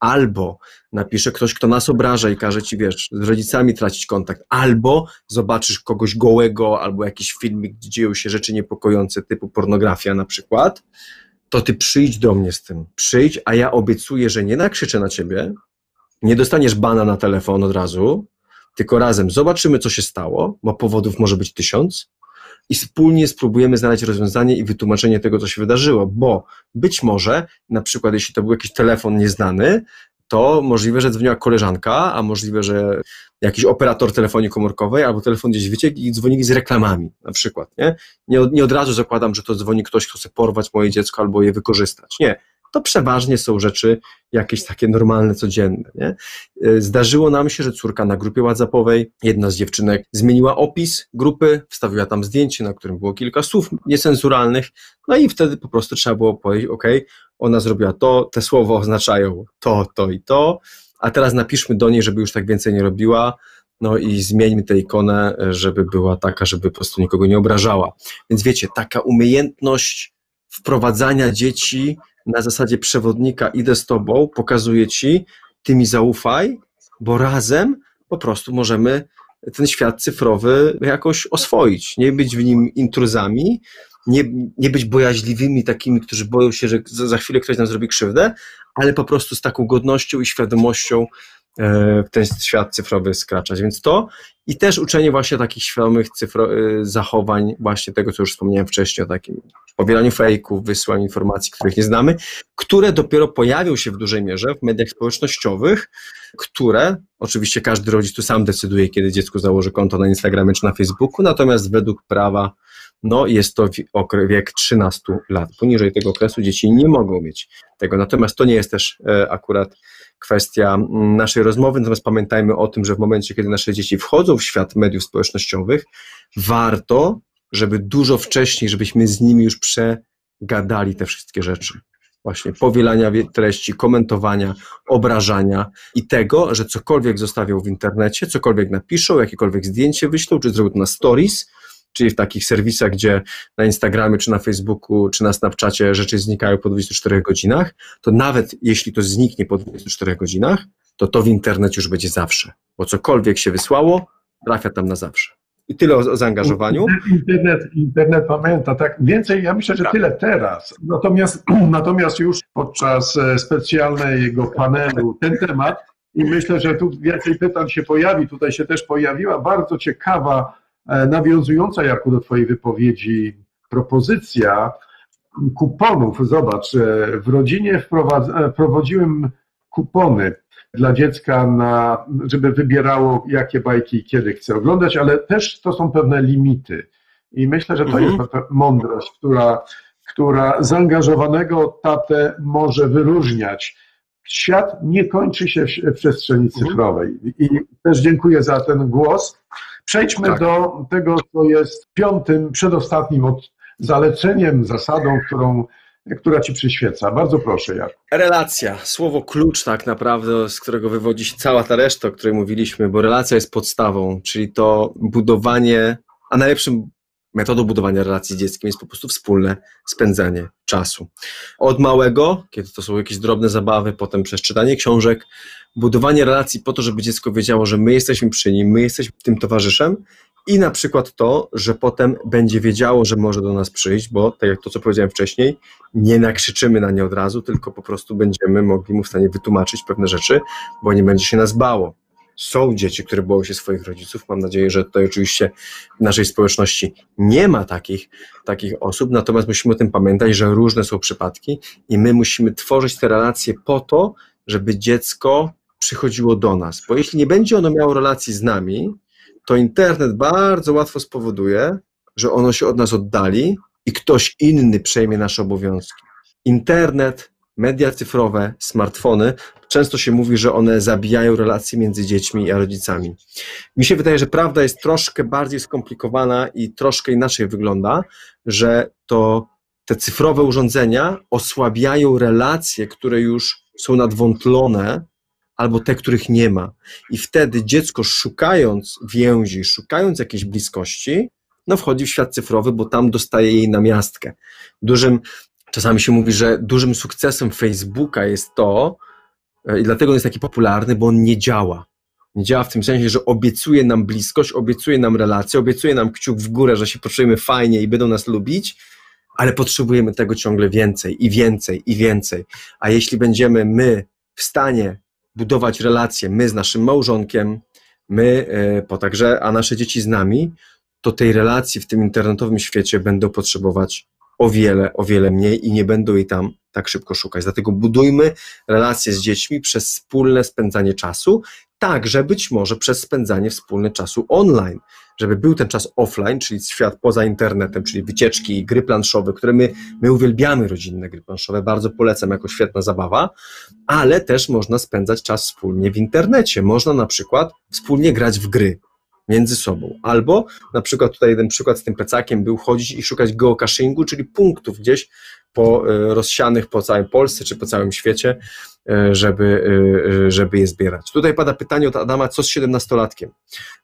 Albo napisze ktoś, kto nas obraża i każe ci, wiesz, z rodzicami tracić kontakt. Albo zobaczysz kogoś gołego, albo jakiś filmik, gdzie dzieją się rzeczy niepokojące, typu pornografia na przykład to ty przyjdź do mnie z tym. Przyjdź, a ja obiecuję, że nie nakrzyczę na ciebie, nie dostaniesz bana na telefon od razu, tylko razem zobaczymy, co się stało, bo powodów może być tysiąc i wspólnie spróbujemy znaleźć rozwiązanie i wytłumaczenie tego, co się wydarzyło, bo być może, na przykład, jeśli to był jakiś telefon nieznany, to możliwe, że dzwoniła koleżanka, a możliwe, że jakiś operator telefonii komórkowej albo telefon gdzieś wyciekł i dzwonili z reklamami na przykład. Nie? Nie, od, nie od razu zakładam, że to dzwoni ktoś, kto chce porwać moje dziecko albo je wykorzystać. Nie. To przeważnie są rzeczy jakieś takie normalne, codzienne. Nie? E, zdarzyło nam się, że córka na grupie WhatsAppowej, jedna z dziewczynek, zmieniła opis grupy, wstawiła tam zdjęcie, na którym było kilka słów niecenzuralnych, no i wtedy po prostu trzeba było powiedzieć, ok, ona zrobiła to, te słowa oznaczają to, to i to, a teraz napiszmy do niej, żeby już tak więcej nie robiła, no i zmieńmy tę ikonę, żeby była taka, żeby po prostu nikogo nie obrażała. Więc wiecie, taka umiejętność wprowadzania dzieci na zasadzie przewodnika, idę z tobą, pokazuję ci, ty mi zaufaj, bo razem po prostu możemy ten świat cyfrowy jakoś oswoić, nie być w nim intruzami, nie, nie być bojaźliwymi takimi, którzy boją się, że za chwilę ktoś nam zrobi krzywdę, ale po prostu z taką godnością i świadomością e, w ten świat cyfrowy skraczać. Więc to i też uczenie właśnie takich świadomych cyfro, e, zachowań, właśnie tego, co już wspomniałem wcześniej, o takim powielaniu fejków, wysyłaniu informacji, których nie znamy, które dopiero pojawią się w dużej mierze w mediach społecznościowych, które, oczywiście każdy rodzic tu sam decyduje, kiedy dziecko założy konto na Instagramie czy na Facebooku, natomiast według prawa no jest to wiek 13 lat. Poniżej tego okresu dzieci nie mogą mieć tego. Natomiast to nie jest też e, akurat kwestia naszej rozmowy, natomiast pamiętajmy o tym, że w momencie, kiedy nasze dzieci wchodzą w świat mediów społecznościowych, warto, żeby dużo wcześniej, żebyśmy z nimi już prze, gadali te wszystkie rzeczy. Właśnie powielania treści, komentowania, obrażania i tego, że cokolwiek zostawią w internecie, cokolwiek napiszą, jakiekolwiek zdjęcie wyślą, czy zrobią to na stories, czyli w takich serwisach, gdzie na Instagramie, czy na Facebooku, czy na Snapchacie rzeczy znikają po 24 godzinach, to nawet jeśli to zniknie po 24 godzinach, to to w internecie już będzie zawsze, bo cokolwiek się wysłało, trafia tam na zawsze. I tyle o, o zaangażowaniu. Internet, internet pamięta, tak. Więcej, ja myślę, że tak. tyle teraz. Natomiast, natomiast już podczas e, specjalnego panelu ten temat i myślę, że tu więcej pytań się pojawi. Tutaj się też pojawiła bardzo ciekawa, nawiązująca Jarku do Twojej wypowiedzi propozycja kuponów. Zobacz, e, w rodzinie wprowadziłem kupony dla dziecka, na, żeby wybierało, jakie bajki i kiedy chce oglądać, ale też to są pewne limity. I myślę, że to mhm. jest mądrość, która, która zaangażowanego tatę może wyróżniać. Świat nie kończy się w, przestrzeni mhm. cyfrowej. I też dziękuję za ten głos. Przejdźmy tak. do tego, co jest piątym, przedostatnim od zaleceniem, zasadą, którą która ci przyświeca. Bardzo proszę, Jarku. Relacja, słowo klucz tak naprawdę, z którego wywodzi się cała ta reszta, o której mówiliśmy, bo relacja jest podstawą, czyli to budowanie, a najlepszym metodą budowania relacji z dzieckiem jest po prostu wspólne spędzanie czasu. Od małego, kiedy to są jakieś drobne zabawy, potem przez czytanie książek, budowanie relacji po to, żeby dziecko wiedziało, że my jesteśmy przy nim, my jesteśmy tym towarzyszem i na przykład to, że potem będzie wiedziało, że może do nas przyjść, bo tak jak to, co powiedziałem wcześniej, nie nakrzyczymy na nie od razu, tylko po prostu będziemy mogli mu w stanie wytłumaczyć pewne rzeczy, bo nie będzie się nas bało. Są dzieci, które boją się swoich rodziców. Mam nadzieję, że tutaj oczywiście w naszej społeczności nie ma takich, takich osób, natomiast musimy o tym pamiętać, że różne są przypadki i my musimy tworzyć te relacje po to, żeby dziecko przychodziło do nas. Bo jeśli nie będzie ono miało relacji z nami, to internet bardzo łatwo spowoduje, że ono się od nas oddali i ktoś inny przejmie nasze obowiązki. Internet, media cyfrowe, smartfony, często się mówi, że one zabijają relacje między dziećmi a rodzicami. Mi się wydaje, że prawda jest troszkę bardziej skomplikowana i troszkę inaczej wygląda, że to te cyfrowe urządzenia osłabiają relacje, które już są nadwątlone albo te, których nie ma. I wtedy dziecko szukając więzi, szukając jakiejś bliskości, no wchodzi w świat cyfrowy, bo tam dostaje jej namiastkę. Dużym, czasami się mówi, że dużym sukcesem Facebooka jest to, e, i dlatego on jest taki popularny, bo on nie działa. Nie działa w tym sensie, że obiecuje nam bliskość, obiecuje nam relację, obiecuje nam kciuk w górę, że się poczujemy fajnie i będą nas lubić, ale potrzebujemy tego ciągle więcej i więcej i więcej. A jeśli będziemy my w stanie budować relacje, my z naszym małżonkiem, my, e, po także, a nasze dzieci z nami, to tej relacji w tym internetowym świecie będą potrzebować o wiele, o wiele mniej i nie będą jej tam tak szybko szukać. Dlatego budujmy relacje z dziećmi przez wspólne spędzanie czasu, także być może przez spędzanie wspólne czasu online żeby był ten czas offline, czyli świat poza internetem, czyli wycieczki, gry planszowe, które my, my uwielbiamy rodzinne gry planszowe, bardzo polecam jako świetna zabawa, ale też można spędzać czas wspólnie w internecie. Można na przykład wspólnie grać w gry między sobą. Albo na przykład tutaj jeden przykład z tym plecakiem był chodzić i szukać geocachingu, czyli punktów gdzieś po, e, rozsianych po całej Polsce czy po całym świecie, e, żeby, e, żeby je zbierać. Tutaj pada pytanie od Adama, co z 17-latkiem?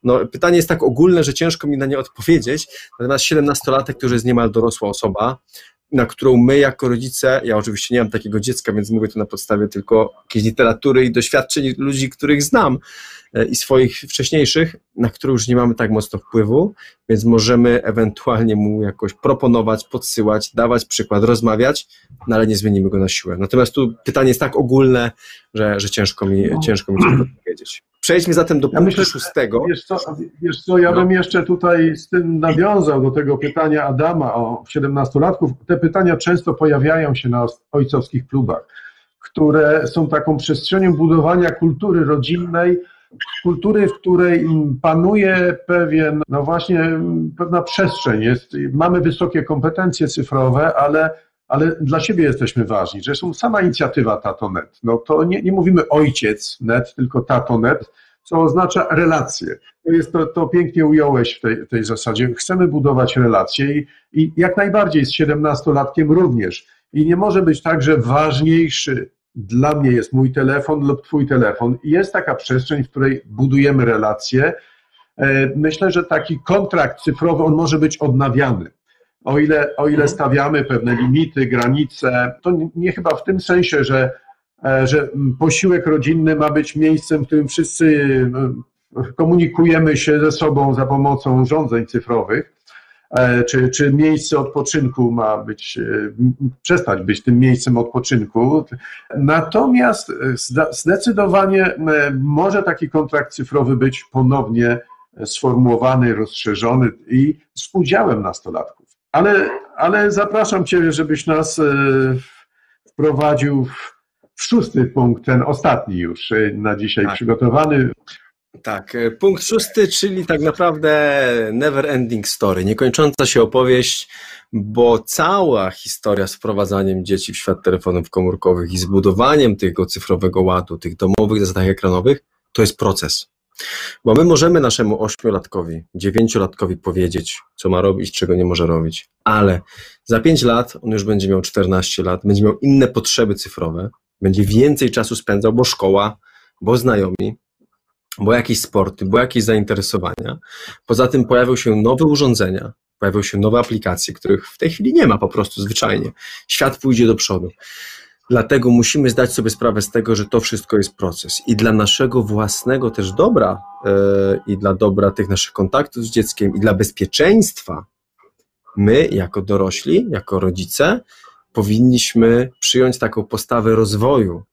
No, pytanie jest tak ogólne, że ciężko mi na nie odpowiedzieć, natomiast 17-latek, który jest niemal dorosła osoba, na którą my jako rodzice, ja oczywiście nie mam takiego dziecka, więc mówię to na podstawie tylko jakiejś literatury i doświadczeń ludzi, których znam e, i swoich wcześniejszych, na które już nie mamy tak mocno wpływu, więc możemy ewentualnie mu jakoś proponować, podsyłać, dawać przykład, rozmawiać, no ale nie zmienimy go na siłę. Natomiast tu pytanie jest tak ogólne, że, że ciężko mi, no. ciężko mi to powiedzieć. Przejdźmy zatem do punktu myślę, szóstego. Wiesz co, wiesz co, ja no. bym jeszcze tutaj z tym nawiązał do tego pytania Adama o 17-latków. Te pytania często pojawiają się na ojcowskich klubach, które są taką przestrzenią budowania kultury rodzinnej, kultury, w której panuje pewien, no właśnie, pewna przestrzeń. Jest, mamy wysokie kompetencje cyfrowe, ale ale dla siebie jesteśmy ważni. Zresztą sama inicjatywa TatoNet, no to nie, nie mówimy ojciec net, tylko TatoNet, co oznacza relacje. To, jest, to, to pięknie ująłeś w tej, tej zasadzie. Chcemy budować relacje i, i jak najbardziej z 17-latkiem również. I nie może być tak, że ważniejszy dla mnie jest mój telefon lub twój telefon. I jest taka przestrzeń, w której budujemy relacje. E, myślę, że taki kontrakt cyfrowy, on może być odnawiany. O ile, o ile stawiamy pewne limity, granice, to nie chyba w tym sensie, że, e, że posiłek rodzinny ma być miejscem, w którym wszyscy e, komunikujemy się ze sobą za pomocą urządzeń cyfrowych, E, czy, czy miejsce odpoczynku ma być, przestać być tym miejscem odpoczynku. Natomiast zdecydowanie może taki kontrakt cyfrowy być ponownie sformułowany, rozszerzony i z udziałem nastolatków. Ale, ale zapraszam Cię, żebyś nas wprowadził w szósty punkt, ten ostatni już na dzisiaj tak. przygotowany. Tak, e, punkt szósty, czyli tak naprawdę never ending story, niekończąca się opowieść, bo cała historia z wprowadzaniem dzieci w świat telefonów komórkowych i zbudowaniem tego cyfrowego ładu, tych domowych zasadach ekranowych, to jest proces. Bo my możemy naszemu ośmiolatkowi, dziewięciolatkowi powiedzieć, co ma robić, czego nie może robić, ale za pięć lat on już będzie miał 14 lat, będzie miał inne potrzeby cyfrowe, będzie więcej czasu spędzał, bo szkoła, bo znajomi, bo jakieś sporty, bo jakieś zainteresowania. Poza tym pojawią się nowe urządzenia, pojawią się nowe aplikacje, których w tej chwili nie ma po prostu zwyczajnie. Świat pójdzie do przodu. Dlatego musimy zdać sobie sprawę z tego, że to wszystko jest proces. I dla naszego własnego też dobra, yy, i dla dobra tych naszych kontaktów z dzieckiem, i dla bezpieczeństwa, my, jako dorośli, jako rodzice, powinniśmy przyjąć taką postawę rozwoju,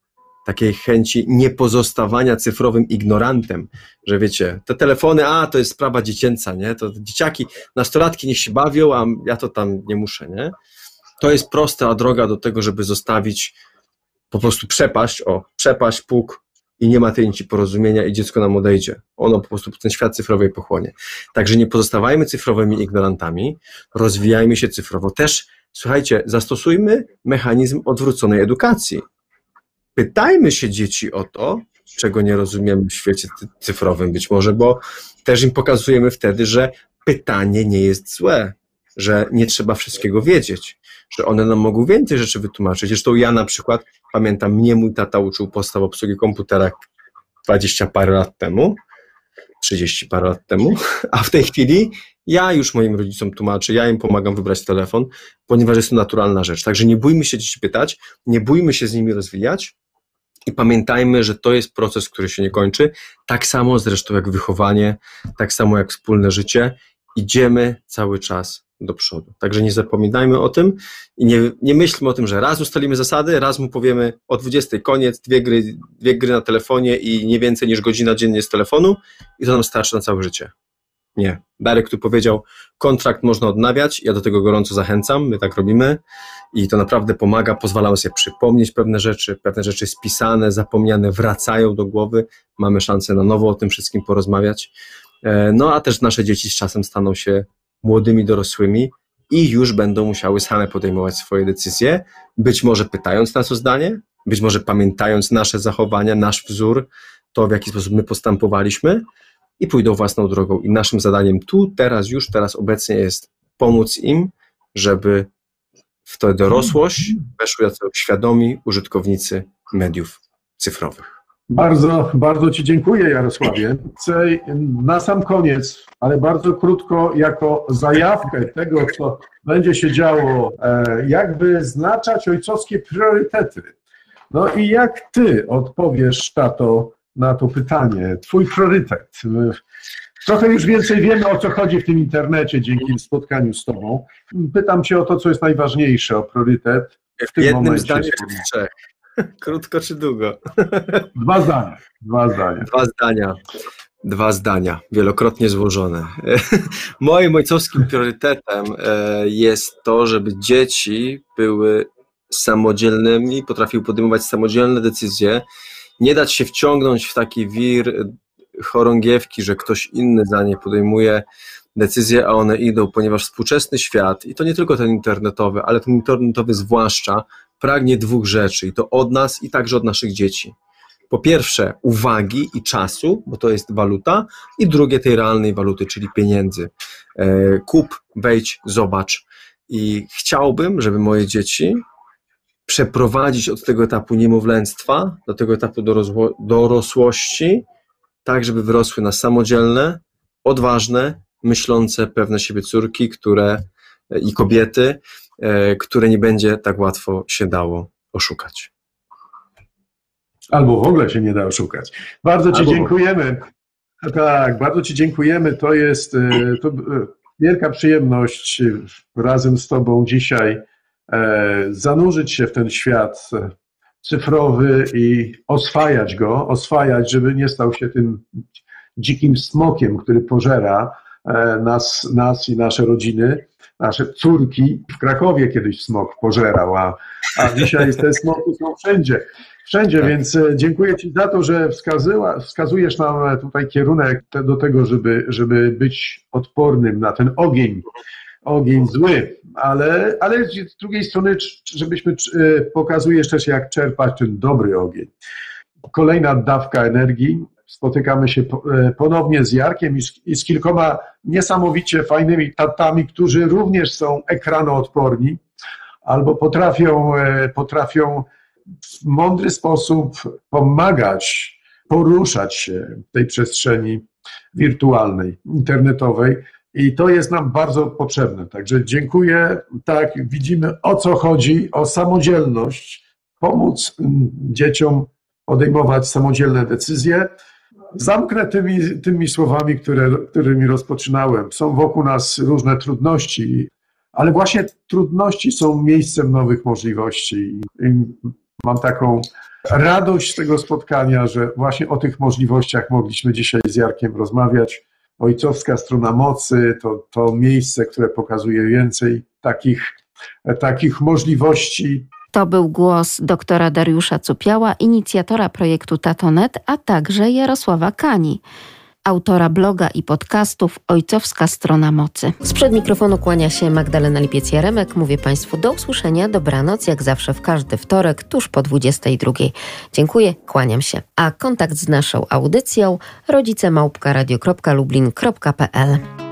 takiej chęci niepozostawania cyfrowym ignorantem, że wiecie, te telefony, a to jest sprawa dziecięca, nie? To dzieciaki, nastolatki niech się bawią, a ja to tam nie muszę, nie? To jest prosta droga do tego, żeby zostawić po prostu przepaść, o, przepaść, puk i nie ma tej nici porozumienia i dziecko nam odejdzie. Ono po prostu ten świat cyfrowy pochłonie. Także nie pozostawajmy cyfrowymi ignorantami, rozwijajmy się cyfrowo. Też, słuchajcie, zastosujmy mechanizm odwróconej edukacji pytajmy się dzieci o to, czego nie rozumiemy w świecie cyfrowym być może, bo też im pokazujemy wtedy, że pytanie nie jest złe, że nie trzeba wszystkiego wiedzieć, że one nam mogą więcej rzeczy wytłumaczyć. Zresztą ja na przykład pamiętam, mnie mój tata uczył podstaw obsługi komputera 20 parę lat temu, 30 parę lat temu, a w tej chwili ja już moim rodzicom tłumaczę, ja im pomagam wybrać telefon, ponieważ jest to naturalna rzecz. Także nie bójmy się dzieci pytać, nie bójmy się z nimi rozwijać, i pamiętajmy, że to jest proces, który się nie kończy. Tak samo zresztą jak wychowanie, tak samo jak wspólne życie. Idziemy cały czas do przodu. Także nie zapominajmy o tym i nie, nie myślmy o tym, że raz ustalimy zasady, raz mu powiemy o 20 koniec, dwie gry, dwie gry na telefonie i nie więcej niż godzina dziennie z telefonu i to nam starczy na całe życie. Nie. Darek tu powiedział, kontrakt można odnawiać, ja do tego gorąco zachęcam, my tak robimy i to naprawdę pomaga, pozwalamy sobie przypomnieć pewne rzeczy, pewne rzeczy spisane, zapomniane wracają do głowy, mamy szansę na nowo o tym wszystkim porozmawiać. E, no a też nasze dzieci z czasem staną się młodymi dorosłymi i już będą musiały same podejmować swoje decyzje, być może pytając nas o zdanie, być może pamiętając nasze zachowania, nasz wzór, to w jaki sposób my postępowaliśmy, i pójdą własną drogą. I naszym zadaniem tu, teraz, już teraz obecnie jest pomóc im, żeby w tę dorosłość weszły jako świadomi użytkownicy mediów cyfrowych. Bardzo, bardzo Ci dziękuję, Jarosławie. Na sam koniec, ale bardzo krótko, jako zajawkę tego, co będzie się działo, e, jakby znaczać ojcowskie priorytety. No i jak Ty odpowiesz, tato, na to pytanie. Twój priorytet. Trochę już więcej wiemy, o co chodzi w tym internecie dzięki spotkaniu z Tobą. Pytam Cię o to, co jest najważniejsze, o priorytet. W, tym jednym momencie. zdaniu w trzech? Krótko czy długo? Dwa zdania. Dwa zdania. Dwa zdania. Dwa zdania, wielokrotnie złożone. Moim ojcowskim priorytetem e, jest to, żeby dzieci były samodzielnymi, potrafiły podejmować samodzielne decyzje nie dać się wciągnąć w taki wir chorągiewki, że ktoś inny za nie podejmuje decyzje, a one idą, ponieważ współczesny świat, i to nie tylko ten internetowy, ale ten internetowy zwłaszcza, pragnie dwóch rzeczy, i to od nas, i także od naszych dzieci. po pierwsze uwagi i czasu, bo to jest waluta, i drugie tej realnej waluty, czyli pieniędzy. E, kup, wejdź, zobacz. I chciałbym, żeby moje dzieci przeprowadzić od tego etapu niemowlęctwa do tego etapu dorosłości, tak żeby wyrosły na samodzielne, odważne, myślące, pewne siebie córki, które i kobiety, e, które nie będzie tak łatwo się dało oszukać. Albo w ogóle się nie da oszukać. Bardzo Ci Albo dziękujemy. Tak, bardzo Ci dziękujemy. To jest e, to e, wielka przyjemność razem z Tobą dzisiaj zanurzyć się w ten świat cyfrowy i oswajać go, oswajać, żeby nie stał się tym dzikim smokiem, który pożera nas, nas i nasze rodziny, nasze córki. W Krakowie kiedyś smok pożerał, a, a dzisiaj te smoki są wszędzie. Wszędzie, tak. więc e, dziękuję Ci za to, że wskazyła, wskazujesz nam tutaj kierunek do tego, żeby, żeby być odpornym na ten ogień, ogień zły, ale, ale z drugiej strony, żebyśmy e, pokazujesz też, jak czerpać ten dobry ogień. Kolejna dawka energii, spotykamy się e, ponownie z Jarkiem i z, kilkoma niesamowicie fajnymi tatami, którzy również są ekranoodporni albo potrafią, e, potrafią w mądry sposób pomagać, poruszać się w tej przestrzeni wirtualnej, internetowej. I to jest nam bardzo potrzebne. Także dziękuję. Tak, widzimy o co chodzi, o samodzielność, pomóc dzieciom podejmować samodzielne decyzje. Zamknę tymi, tymi słowami, które, którymi rozpoczynałem. Są wokół nas różne trudności, ale właśnie trudności są miejscem nowych możliwości. I mam taką radość z tego spotkania, że właśnie o tych możliwościach mogliśmy dzisiaj z Jarkiem rozmawiać. Ojcowska strona mocy to, to miejsce, które pokazuje więcej takich, takich możliwości to był głos doktora Dariusza Cupiała, inicjatora projektu Tatonet, a także Jarosława Kani autora bloga i podcastów Ojcowska Strona Mocy. Sprzed mikrofonu kłania się Magdalena Lipiec-Jaremek. Mówię Państwu do usłyszenia, dobranoc, jak zawsze w każdy wtorek, tuż po 22. Dziękuję, kłaniam się. A kontakt z naszą audycją rodzicemałpka.radio.lublin.pl